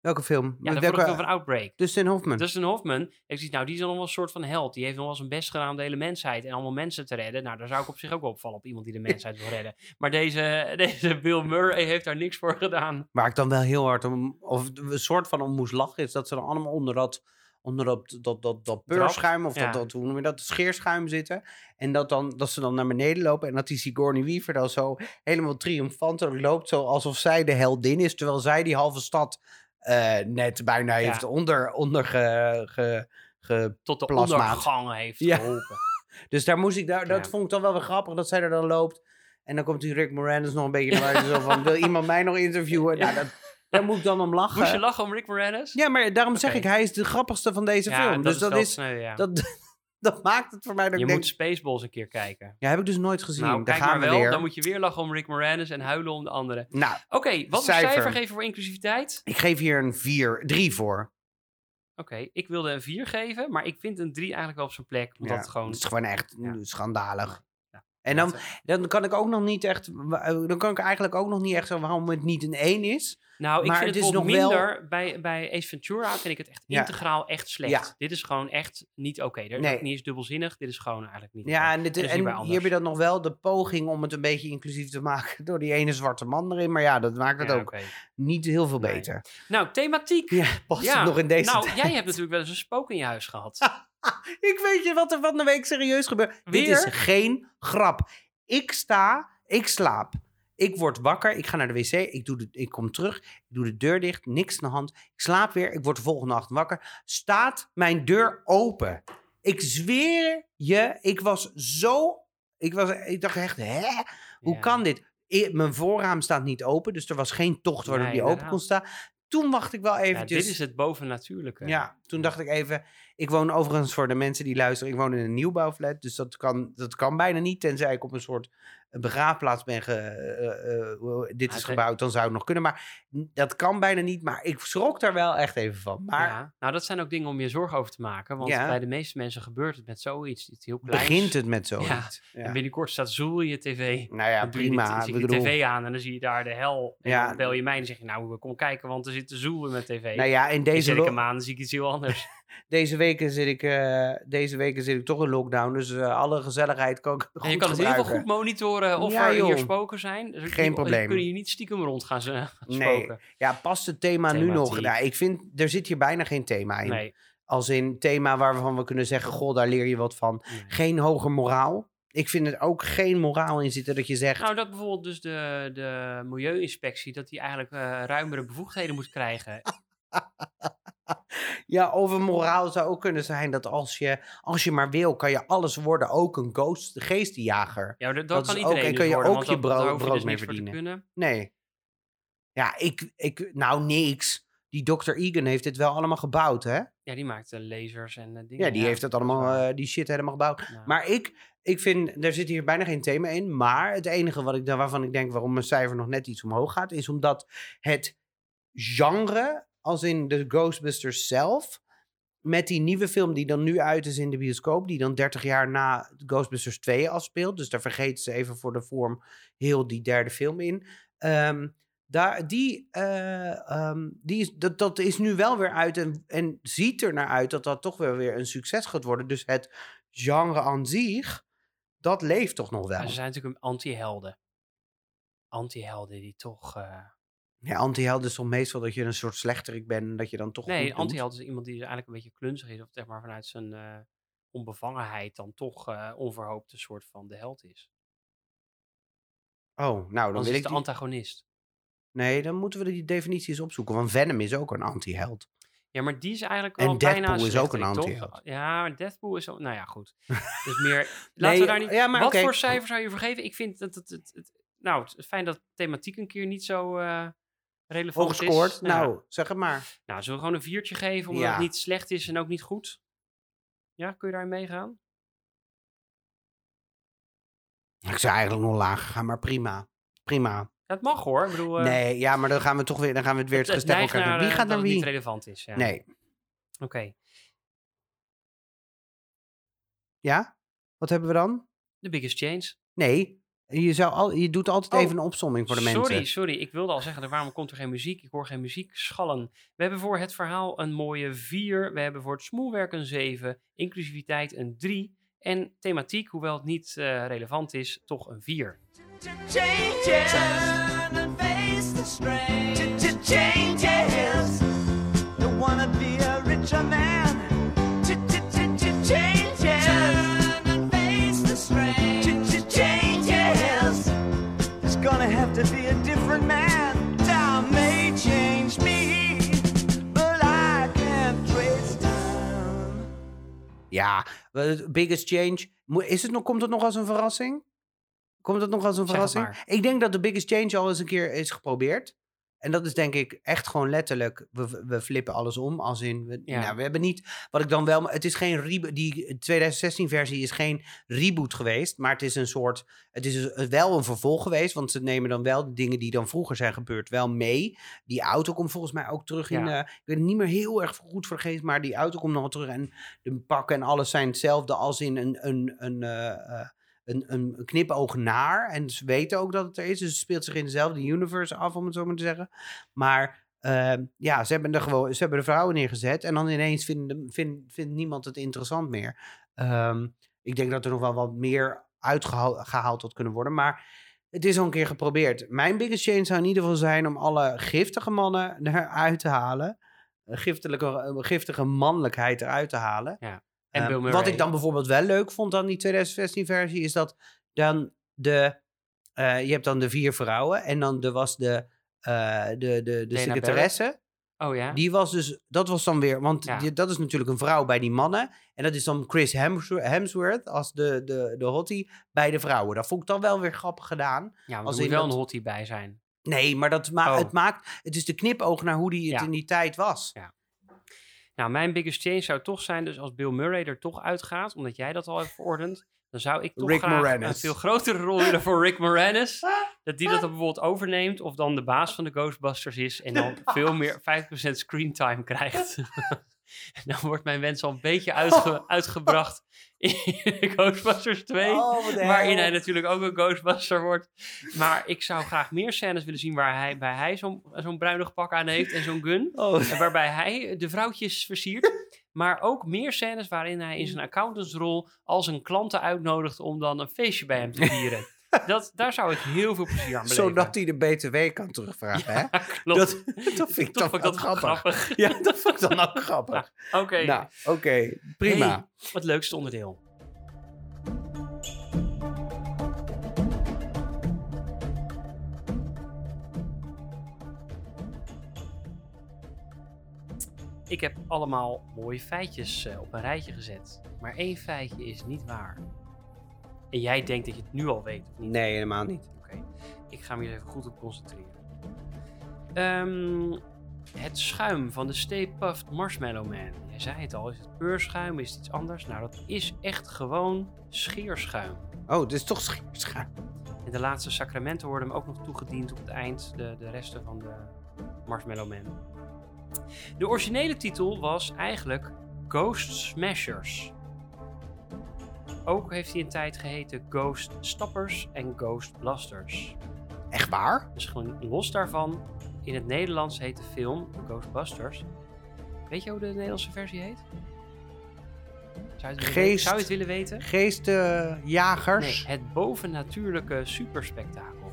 Welke film? Ja, de Welke- film van Outbreak. Dustin Hoffman. Dustin Hoffman. Ik zie, nou, die is dan nog wel een soort van held. Die heeft nog wel zijn best gedaan om de hele mensheid en allemaal mensen te redden. Nou, daar zou ik op zich ook opvallen op iemand die de mensheid wil redden. Maar deze, deze Bill Murray heeft daar niks voor gedaan. Waar ik dan wel heel hard om, of een soort van om moest lachen, is dat ze dan allemaal onder dat, onder dat, dat, dat, dat beurschuim, of ja. dat, dat, hoe noem je dat, scheerschuim zitten. En dat, dan, dat ze dan naar beneden lopen en dat die Sigourney Weaver dan zo helemaal triomfantelijk loopt, zo alsof zij de heldin is, terwijl zij die halve stad eh, net bijna heeft onder, onder ge, ge, ge- Tot de Plasmaat. ondergang heeft Ja. geholpen. Dus daar moest ik, daar, dat vond ik dan wel weer grappig, dat zij er dan loopt. En dan komt die Rick Moranis nog een beetje naar buiten. zo van, wil iemand mij nog interviewen? Nou, dat, daar moet ik dan om lachen. Moest je lachen om Rick Moranis? Ja, maar daarom zeg ik, hij is de grappigste van deze film. dus dat wel is, sneu, ja. dat, dat maakt het voor mij dat je ik denk... moet Spaceballs een keer kijken. Ja, heb ik dus nooit gezien. Nou, daar kijk gaan maar we wel. weer. Dan moet je weer lachen om Rick Moranis en huilen om de anderen. Nou, Oké, wat Cijfer. cijfer geven voor inclusiviteit? ik geef hier een 4, 3 voor. Oké, ik wilde een 4 geven, maar ik vind een 3 eigenlijk wel op zijn plek. Omdat Ja, het gewoon... Het is gewoon echt Ja. schandalig. En dan, dan kan ik ook nog niet echt... Dan kan ik eigenlijk ook nog niet echt zo waarom het niet een 1 is. Nou, ik Maar vind het het, is nog wel- minder. Bij, bij Ace Ventura vind ik het echt Ja. integraal echt slecht. Ja. Dit is gewoon echt niet oké. Dit is Nee. niet eens dubbelzinnig. Dit is gewoon eigenlijk niet Ja, en, dit, is en hier heb je dan nog wel de poging om het een beetje inclusief te maken door die ene zwarte man erin. Maar ja, dat maakt het Ja, ook niet heel veel Nee. beter. Nou, thematiek. Ja, past nog in deze nou, tijd? jij hebt natuurlijk wel eens een spook in je huis gehad. Ik weet je wat er van de week serieus gebeurt. Dit is geen grap. Ik sta, ik slaap. Ik word wakker, ik ga naar de wc, ik, doe de, ik kom terug, ik doe de deur dicht, niks aan de hand. Ik slaap weer, ik word de volgende nacht wakker. Staat mijn deur open. Ik zweer je, ik was zo... Ik, was, ik dacht echt, hè? Hoe Ja. kan dit? Mijn voorraam staat niet open, dus er was geen tocht waardoor Nee, die open kon staan. Toen wacht ik wel Ja, eventjes. dit is het bovennatuurlijke. Ja, toen dacht ik even. Ik woon overigens voor de mensen die luisteren. Ik woon in een nieuwbouwflat. Dus dat kan, dat kan bijna niet. Tenzij ik op een soort begraafplaats ben. Ge, eh, eh, eh, dit is het- gebouwd, dan zou het nog kunnen. Maar dat kan bijna niet. Maar ik schrok daar wel echt even van. Maar Ja, nou, dat zijn ook dingen om je zorgen over te maken. Want Ja. bij de meeste mensen gebeurt het met zoiets. Iets heel kleins. begint het met zoiets. Ja. En binnenkort staat Zoel je tv. Nou ja, Dan prima. zet je bedoel, tv aan en dan zie je daar de hel. En Ja. dan bel je mij en dan zeg je, nou, kom kijken, want er zit de Zoel in mijn tv. nou ja, in deze, aan, dan zie ik iets heel anders. Deze, weken zit ik, eh, deze weken zit ik toch in lockdown. Dus eh, alle gezelligheid kan ik goed en je kan het in ieder geval gebruiken. goed monitoren of Ja, er hier spoken zijn. Dus Geen je- probleem. Je kunnen hier niet stiekem rond gaan gaan Nee. spoken. Ja, past het thema nu nog? Thematiek. Nou, ik vind, er zit hier bijna geen thema in. Nee. Als in thema waarvan we kunnen zeggen, goh, daar leer je wat van. nee. Geen hoger moraal. Ik vind er ook geen moraal in zitten dat je zegt... Nou, dat bijvoorbeeld dus de, de milieuinspectie, dat die eigenlijk eh, ruimere bevoegdheden moet krijgen. Ja, of een moraal zou ook kunnen zijn dat als je, als je maar wil, kan je alles worden. Ook een ghost, geestenjager. Ja, dat, Dat dat kan is iedereen ook- en dus kan je worden, ook je brood- brood dus mee verdienen. Nee. Ja, ik, ik... Nou, niks. Die Dr. Egan heeft dit wel allemaal gebouwd, hè? Ja, die maakt eh, lasers en eh, dingen. Ja, die heeft het dat allemaal, eh, die shit helemaal gebouwd. Ja. Maar ik, ik vind, er zit hier bijna geen thema in. Maar het enige wat ik, waarvan ik denk waarom mijn cijfer nog net iets omhoog gaat, is omdat het genre, als in de Ghostbusters zelf, met die nieuwe film die dan nu uit is in de bioscoop, die dan 30 jaar na Ghostbusters 2 afspeelt. Dus daar vergeten ze even voor de vorm heel die derde film in. Ehm, daar, die, eh, ehm, die dat, dat is nu wel weer uit en, en ziet er naar uit dat dat toch wel weer een succes gaat worden. Dus het genre aan zich, dat leeft toch nog wel. Maar ze zijn natuurlijk anti-helden. Anti-helden die toch... eh, Ja, anti-held is toch meestal dat je een soort slechterik bent en dat je dan toch Nee, anti-held is iemand die dus eigenlijk een beetje klunzig is. Of zeg maar vanuit zijn eh, onbevangenheid dan toch eh, onverhoopt een soort van de held is. Oh, nou, dan Anders wil is ik de die... antagonist. Nee, dan moeten we die definitie eens opzoeken. Want Venom is ook een anti-held. Ja, maar die is eigenlijk En wel bijna Deadpool is ook een anti-held. Ja, maar Deadpool is ook... Nou ja, goed. Dus meer... Laten we daar niet... ja, maar Wat voor cijfer zou je vergeven? Ik vind dat het... het, het- nou, het is fijn dat thematiek een keer niet zo eh relevant Hoog gescoord? is. Nou, zeg het maar. nou, zullen we gewoon een viertje geven omdat Ja. het niet slecht is en ook niet goed? Ja, kun je daarin meegaan? Ik zou eigenlijk nog lager gaan, maar prima. Prima. Het mag hoor. Ik bedoel, eh, nee, ja, maar dan gaan we toch weer, dan gaan we het weer het naar, Wie eh, gaat dat naar het wie? niet relevant is. Ja. Nee. Oké. Ja? Wat hebben we dan? The Biggest Change. Nee. Je, zou al, je doet altijd Oh, even een opsomming voor de sorry, mensen. sorry. Ik wilde al zeggen, waarom komt er geen muziek? Ik hoor geen muziek schallen. We hebben voor het verhaal een mooie 4. We hebben voor het smoelwerk een 7. Inclusiviteit een 3. En thematiek, hoewel het niet eh, relevant is, toch een 4. changes. Ja, biggest change. Is het nog, komt het nog als een verrassing? Komt het nog als een verrassing? Ik denk dat de Biggest Change al eens een keer is geprobeerd. En dat is denk ik echt gewoon letterlijk, we, we flippen alles om. Als in, we, Ja. nou, we hebben niet, wat ik dan wel, het is geen reboot, die 2016 versie is geen reboot geweest. Maar het is een soort, het is wel een vervolg geweest. Want ze nemen dan wel de dingen die dan vroeger zijn gebeurd wel mee. Die auto komt volgens mij ook terug in, Ja. eh, ik weet het niet meer heel erg goed geest. Maar die auto komt nog wel terug. En de pakken en alles zijn hetzelfde als in een, een, een, eh, eh, een, een knipoog naar. En ze weten ook dat het er is. Dus het speelt zich in dezelfde universe af, om het zo maar te zeggen. Maar ehm, ja, ze hebben, er gewoon, ze hebben de vrouwen neergezet. En dan ineens vindt, niemand het interessant meer. Ehm, ik denk dat er nog wel wat meer uitgehaald gehaald had kunnen worden. Maar het is al een keer geprobeerd. Mijn biggest change zou in ieder geval zijn om alle giftige mannen eruit te halen. Giftige mannelijkheid eruit te halen. Ja. En Eh, Bill wat ik dan bijvoorbeeld wel leuk vond aan die 2016 versie, is dat dan de, eh, je hebt dan de vier vrouwen en dan er was de, eh, de, de, de secretaresse. Oh ja? Die was dus, dat was dan weer, want Ja. die- dat is natuurlijk een vrouw bij die mannen. En dat is dan Chris Hemsworth, als de, de, de hottie bij de vrouwen. Dat vond ik dan wel weer grappig gedaan. ja, als er moet wel dat- een hottie bij zijn. Nee, maar dat ma Oh. het maakt, het is de knipoog naar hoe die het Ja. in die tijd was. Ja. Nou, mijn biggest change zou toch zijn, dus als Bill Murray er toch uitgaat, omdat jij dat al hebt verordend, dan zou ik toch Rick graag een Moranis. veel grotere rol willen voor Rick Moranis. Dat die dat dan bijvoorbeeld overneemt, of dan de baas van de Ghostbusters is en dan veel meer 5% screentime krijgt. En dan wordt mijn wens al een beetje uitge- uitgebracht in Ghostbusters 2. Oh, wat de waarin hij natuurlijk ook een Ghostbuster wordt. Maar ik zou graag meer scènes willen zien waar hij, bij hij zo'n zo'n bruinig pak aan heeft en zo'n gun. Oh, En waarbij hij de vrouwtjes versiert. Maar ook meer scènes waarin hij in zijn accountantsrol al zijn klanten uitnodigt om dan een feestje bij hem te vieren. Dat, daar zou ik heel veel plezier aan beleven. zodat hij de BTW kan terugvragen, hè? Ja, klopt. Dat, dat vind ik Toch dan dat grappig. grappig. Ja, dat vond ik dan ook grappig. Oké, Nou, oké, prima. Hey, wat leukste onderdeel. Ik heb allemaal mooie feitjes eh, op een rijtje gezet. Maar één feitje is niet waar. En jij denkt dat je het nu al weet, of niet? Nee, helemaal niet. Oké, ik ga me hier even goed op concentreren. Ehm, het schuim van de Stay Puft Marshmallow Man. Jij zei het al, is het peurschuim, is het iets anders? Nou, dat is echt gewoon scheerschuim. Oh, dit is toch schuim. En de laatste sacramenten worden hem ook nog toegediend op het eind, de, de resten van de Marshmallow Man. De originele titel was eigenlijk Ghost Smashers. Ook heeft hij een tijd geheten Ghost Stoppers en Ghost Blasters. Echt waar? Dus gewoon los daarvan, in het Nederlands heet de film The Ghostbusters. Weet je hoe de Nederlandse versie heet? Zou je het willen, Geest- weten? Zou je het willen weten? Nee, Geestenjagers. het bovennatuurlijke superspektakel.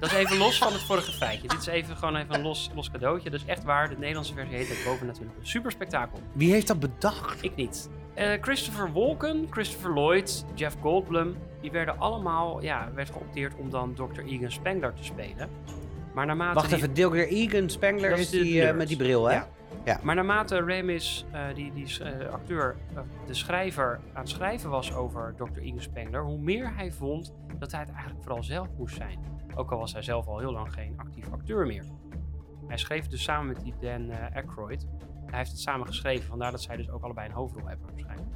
Dat is even los van het vorige feitje. Dit is even gewoon even een los, los cadeautje. Dat is echt waar. De Nederlandse versie heet het bovennatuurlijke superspektakel. Wie heeft dat bedacht? Ik niet. Eh, Christopher Walken, Christopher Lloyd, Jeff Goldblum, die werden allemaal, ja, werd geopteerd om dan Dr. Egan Spengler te spelen. Maar naarmate Wacht die, even, Dilger Egan Spengler Dat is die eh, met die bril, hè? Ja. Maar naarmate Remis, eh, die, die acteur, de schrijver, aan het schrijven was over Dr. Egan Spengler, hoe meer hij vond dat hij het eigenlijk vooral zelf moest zijn. Ook al was hij zelf al heel lang geen actief acteur meer. Hij schreef dus samen met die Dan Aykroyd. Hij heeft het samen geschreven, vandaar dat zij dus ook allebei een hoofdrol hebben waarschijnlijk.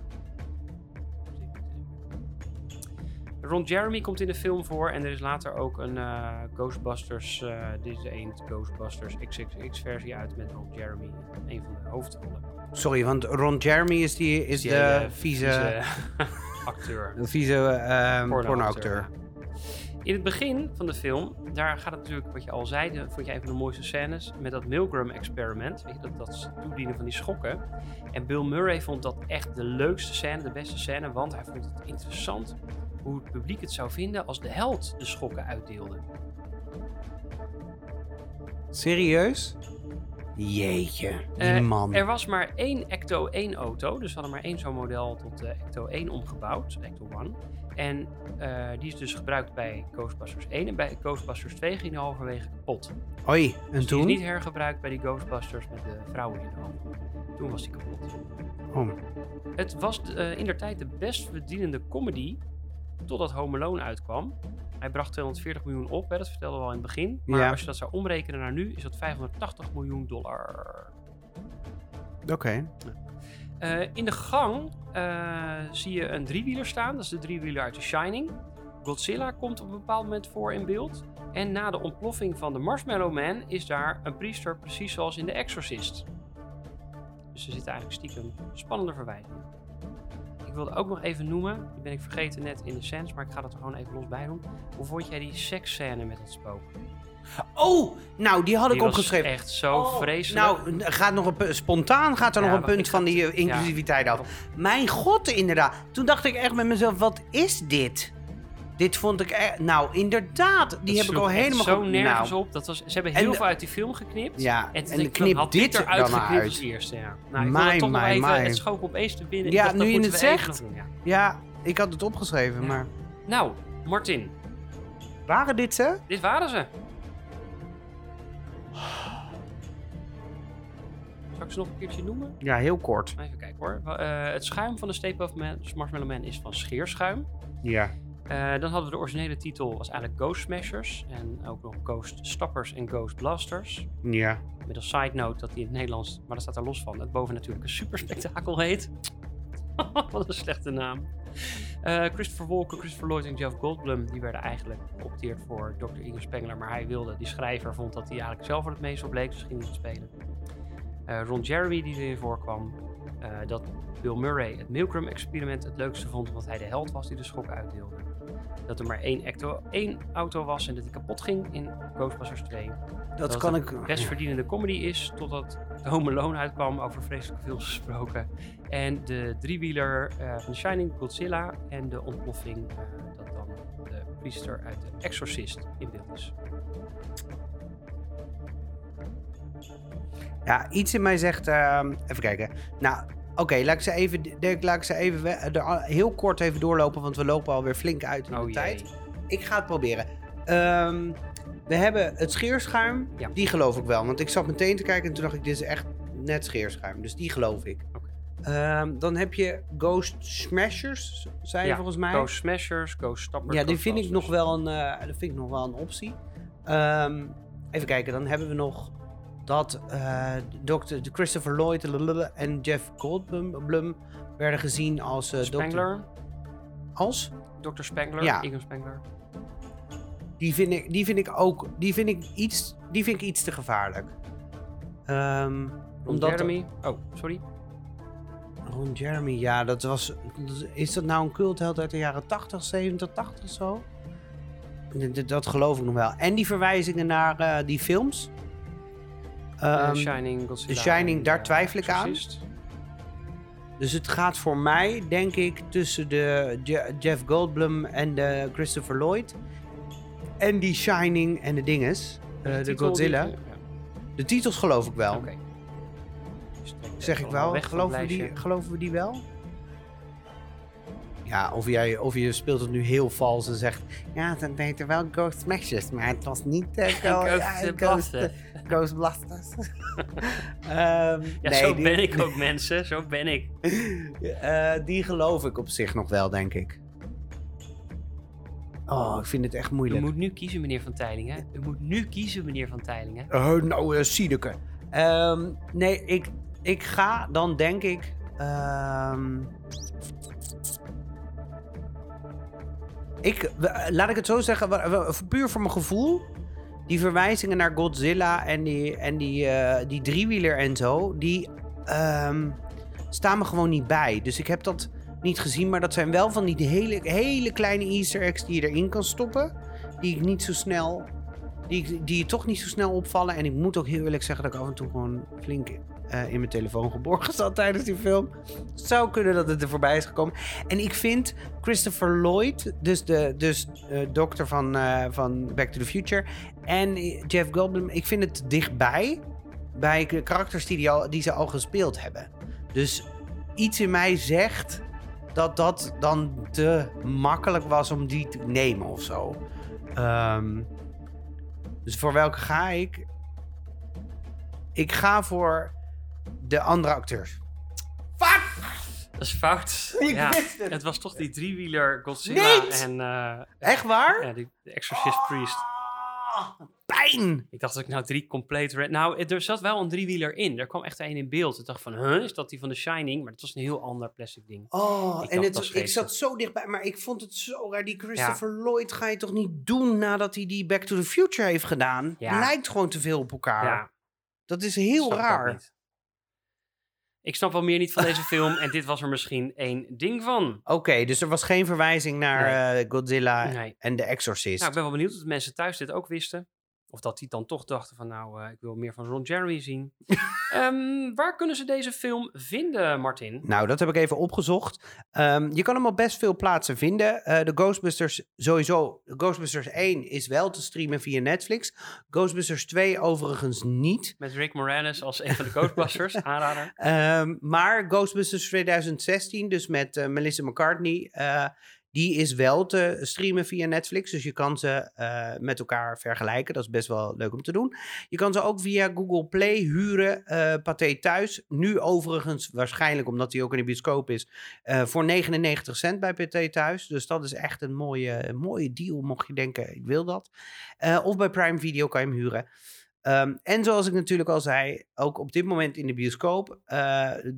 Ron Jeremy komt in de film voor en er is later ook een eh, Ghostbusters, eh dit is de een Ghostbusters XXX versie uit met Ron Jeremy in een van de hoofdrollen. Sorry, want Ron Jeremy is, die, is Die de vieze, acteur. de vieze Pornoacteur, pornoacteur. In het begin van de film, daar gaat het natuurlijk, wat je al zei, de- vond je een van de mooiste scènes, met dat Milgram-experiment. Weet je, dat, dat toedienen van die schokken. En Bill Murray vond dat echt de leukste scène, de beste scène, want hij vond het interessant hoe het publiek het zou vinden als de held de schokken uitdeelde. Serieus? Jeetje, die Eh, man. Er was maar één Ecto 1 auto, dus we hadden maar één zo'n model tot de Ecto 1 omgebouwd, Ecto 1. En eh, die is dus gebruikt bij Ghostbusters 1 en bij Ghostbusters 2 ging hij halverwege kapot. Oei, Dus en die is toen? niet hergebruikt bij die Ghostbusters met de vrouwen in de hoofd. Toen was die kapot. Oh. Het was in der tijd de best verdienende comedy totdat Home Alone uitkwam. Hij bracht 240 miljoen op, hè, dat vertelden we al in het begin. Maar Ja. als je dat zou omrekenen naar nu, is dat 580 miljoen dollar. Oké. Eh, in de gang zie je een driewieler staan. Dat is de driewieler uit The Shining. Godzilla komt op een bepaald moment voor in beeld. En na de ontploffing van de Marshmallow Man is daar een priester, precies zoals in The Exorcist. Dus er zitten eigenlijk stiekem spannende verwijzingen. Ik wilde ook nog even noemen, die ben ik vergeten net in de scènes, maar ik ga dat er gewoon even los bij doen. Hoe vond jij die seksscène met het spook? Oh, nou, die had ik opgeschreven. echt zo Oh, vreselijk. Nou, gaat nog een, spontaan gaat er Ja, nog een punt van die eh, inclusiviteit af. Mijn god, inderdaad. Toen dacht ik echt met mezelf, wat is dit? Dit vond ik echt... Nou, inderdaad. Die Dat heb ik al helemaal... zo ge- nergens nou, op. Dat was, ze hebben En heel veel uit die film geknipt. Ja, En, en, knip had dit er eruit geknipt als eerste, ja. Nou, ik Mijn, toch mijn, even, mijn. het schoot opeens te binnen. Ja, dacht, nu je het zegt. doen, ja. Ja, ik had het opgeschreven, maar... Nou, Martin, Waren dit ze? dit waren ze. Zal ik ze nog een keertje noemen? Ja, heel kort. Even kijken hoor. Eh, het schuim van de State of Man, Marshmallow Man is van scheerschuim. Ja. Eh, dan hadden we de originele titel, was eigenlijk Ghost Smashers. En ook nog Ghost Stoppers en Ghost Blasters. Ja. Met als side note dat hij in het Nederlands, maar dat staat er los van, het boven natuurlijk een superspektakel heet. Wat een slechte naam. Eh, Christopher Walken, Christopher Lloyd en Jeff Goldblum, die werden eigenlijk geopteerd voor Dr. Igor Spengler. Maar hij wilde, die schrijver vond dat hij eigenlijk zelf het meest op leek, dus ging niet spelen. Eh, Ron Jeremy, die erin voorkwam, eh, dat Bill Murray het Milgram-experiment het leukste vond, omdat hij de held was die de schok uitdeelde. Dat er maar één, acto- één auto was en dat die kapot ging in Ghostbusters 2. Dat, Dat kan ik... best verdienende comedy is, totdat Home Alone uitkwam, over vreselijke films gesproken. En de driewieler eh van Shining, Godzilla en de ontploffing, dat dan de priester uit The Exorcist in beeld is. Ja, iets in mij zegt... ehm, even kijken. Nou, oké, laat ik ze even... Dirk, laat ik ze even we- er heel kort even doorlopen, want we lopen alweer flink uit in de Oh tijd. jee. Ik ga het proberen. Ehm, we hebben het scheerschuim. Ja. Die geloof ik wel. Want ik zat meteen te kijken en toen dacht ik, dit is echt net scheerschuim. Dus die geloof ik. Oké. Ehm, dan heb je Ghost Smashers, zei je Ja, volgens mij. Ghost Smashers, Ghost Stoppers. ja, die vind ik nog wel een, eh, dat vind ik nog wel een optie. Even kijken, dan hebben we nog dat Dr. de Christopher Lloyd en Jeff Goldblum Blum werden gezien als dokter- Spengler, Als? Dr. Spengler, Ja. Egon Spengler. Die vind ik, die vind ik ook, die vind ik iets, die vind ik iets te gevaarlijk. Omdat Jeremy. Oh, sorry. Ron Jeremy, ja, dat was, is dat nou een cultheld uit de jaren 80, 70, 80 zo? D- d- Dat geloof ik nog wel. En die verwijzingen naar eh, die films. Ehm, Shining, Godzilla. The Shining, daar eh, twijfel ik aan. Dus het gaat voor mij, denk ik, tussen de Je- Jeff Goldblum en de Christopher Lloyd. En die Shining en de dinges. de titel Godzilla. die- ja, De titels geloof ik wel. Oké. Dus Zeg ik wel. Geloven we, die, geloven we die wel? Ja, of, jij, of je speelt het nu heel vals en zegt... Ja, dan deed er wel Ghost Smashers, maar het was niet uh. Ghost Blasters. Ehm, Ja, nee, zo die, ben ik ook, mensen. Zo ben ik. eh, die geloof ik op zich nog wel, denk ik. Oh, ik vind het echt U moeilijk. moet nu kiezen, meneer Van Teylingen. U moet nu kiezen, meneer Van Teylingen. Oh, nou, uh, Siedeke. Ehm, nee, ik, ik ga dan denk ik... ehm, ik, laat ik het zo zeggen, puur voor mijn gevoel. Die verwijzingen naar Godzilla en die, en die, eh, die driewieler en zo, die ehm, staan me gewoon niet bij. Dus ik heb dat niet gezien, maar dat zijn wel van die hele, hele kleine easter eggs die je erin kan stoppen. Die ik niet zo snel die, die je toch niet zo snel opvallen. En ik moet ook heel eerlijk zeggen dat ik af en toe gewoon flink eh, in mijn telefoon geborgen zat tijdens die film. Het zou kunnen dat het er voorbij is gekomen. En ik vind Christopher Lloyd, dus de dus, eh, dokter van, eh, van Back to the Future, en Jeff Goldblum, ik vind het dichtbij bij de karakters die, die, al, ze al gespeeld hebben. Dus iets in mij zegt dat dat dan te makkelijk was om die te nemen of zo. Ehm, dus voor welke ga ik? Ik ga voor de andere acteurs. Fuck! Dat is fout. Ik ja, wist het. het was toch die driewieler Godzilla Niet! en eh, Echt waar? ja, die de Exorcist Priest. Ah, pijn! Ik dacht dat ik nou drie compleet... re- Nou, er zat wel een driewieler in. Er kwam echt één in beeld. Ik dacht van, huh, is dat die van The Shining? Maar het was een heel ander plastic ding. Oh, Ik en het, ik zat zo dichtbij, maar ik vond het zo raar. Die Christopher Lloyd ga je toch niet doen nadat hij die Back to the Future heeft gedaan? Ja. Lijkt gewoon te veel op elkaar. Ja, Dat is heel snap raar. Ik snap wel meer niet van deze film. En dit was er misschien één ding van. Oké, dus er was geen verwijzing naar eh, Godzilla Nee. en The Exorcist. Nou, ik ben wel benieuwd of de mensen thuis dit ook wisten. Of dat die dan toch dachten van, nou, eh, ik wil meer van Ron Jeremy zien. Ehm, waar kunnen ze deze film vinden, Martin? Nou, dat heb ik even opgezocht. Ehm, je kan hem op best veel plaatsen vinden. Eh, de Ghostbusters sowieso. Ghostbusters 1 is wel te streamen via Netflix. Ghostbusters 2 overigens niet. Met Rick Moranis als een van de Ghostbusters, aanrader. Ehm, maar Ghostbusters 2016, dus met eh, Melissa McCartney, die is wel te streamen via Netflix. Dus je kan ze eh, met elkaar vergelijken. Dat is best wel leuk om te doen. Je kan ze ook via Google Play huren. eh Pathé thuis. Nu overigens, waarschijnlijk omdat hij ook in de bioscoop is, eh, voor 99 cent bij Pathé thuis. Dus dat is echt een mooie, mooie deal, mocht je denken, ik wil dat. Of bij Prime Video kan je hem huren. Ehm, en zoals ik natuurlijk al zei, ook op dit moment in de bioscoop,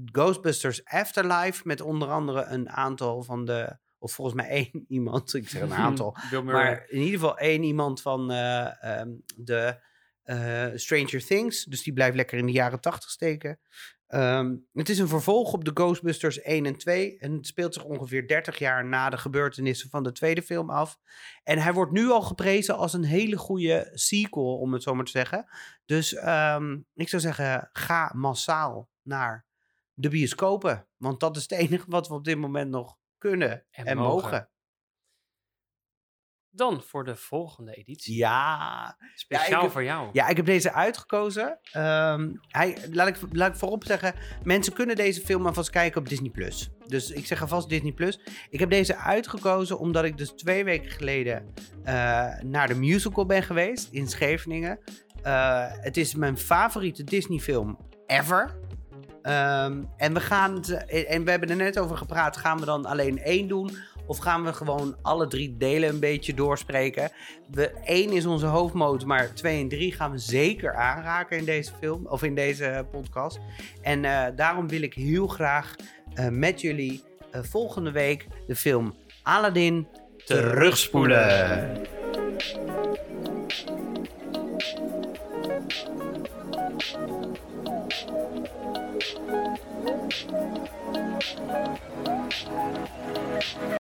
Ghostbusters Afterlife met onder andere een aantal van de, of volgens mij één iemand, ik zeg een aantal, Bill Murray. maar in ieder geval één iemand van eh, ehm, de eh, Stranger Things, dus die blijft lekker in de jaren tachtig steken. Ehm, het is een vervolg op de Ghostbusters 1 en 2 en het speelt zich ongeveer 30 jaar na de gebeurtenissen van de tweede film af. En hij wordt nu al geprezen als een hele goede sequel, om het zo maar te zeggen. Dus ehm, ik zou zeggen, ga massaal naar de bioscopen. Want dat is het enige wat we op dit moment nog kunnen en, En mogen. mogen. Dan voor de volgende editie. Ja, Speciaal heb- voor jou. ja, ik heb deze uitgekozen. Ehm, hij, laat, ik, laat ik voorop zeggen, mensen kunnen deze film alvast kijken op Disney+. Plus. Dus ik zeg alvast Disney+. Plus. Ik heb deze uitgekozen omdat ik dus twee weken geleden eh, naar de musical ben geweest in Scheveningen. Eh, het is mijn favoriete Disney film ever. Ehm, en, we gaan ze- en we hebben er net over gepraat, gaan we dan alleen één doen? Of gaan we gewoon alle drie delen een beetje doorspreken? We, één is onze hoofdmoot, maar twee en drie gaan we zeker aanraken in deze film of in deze podcast. En eh, daarom wil ik heel graag eh, met jullie eh, volgende week de film Aladdin terugspoelen. Thank Thank you.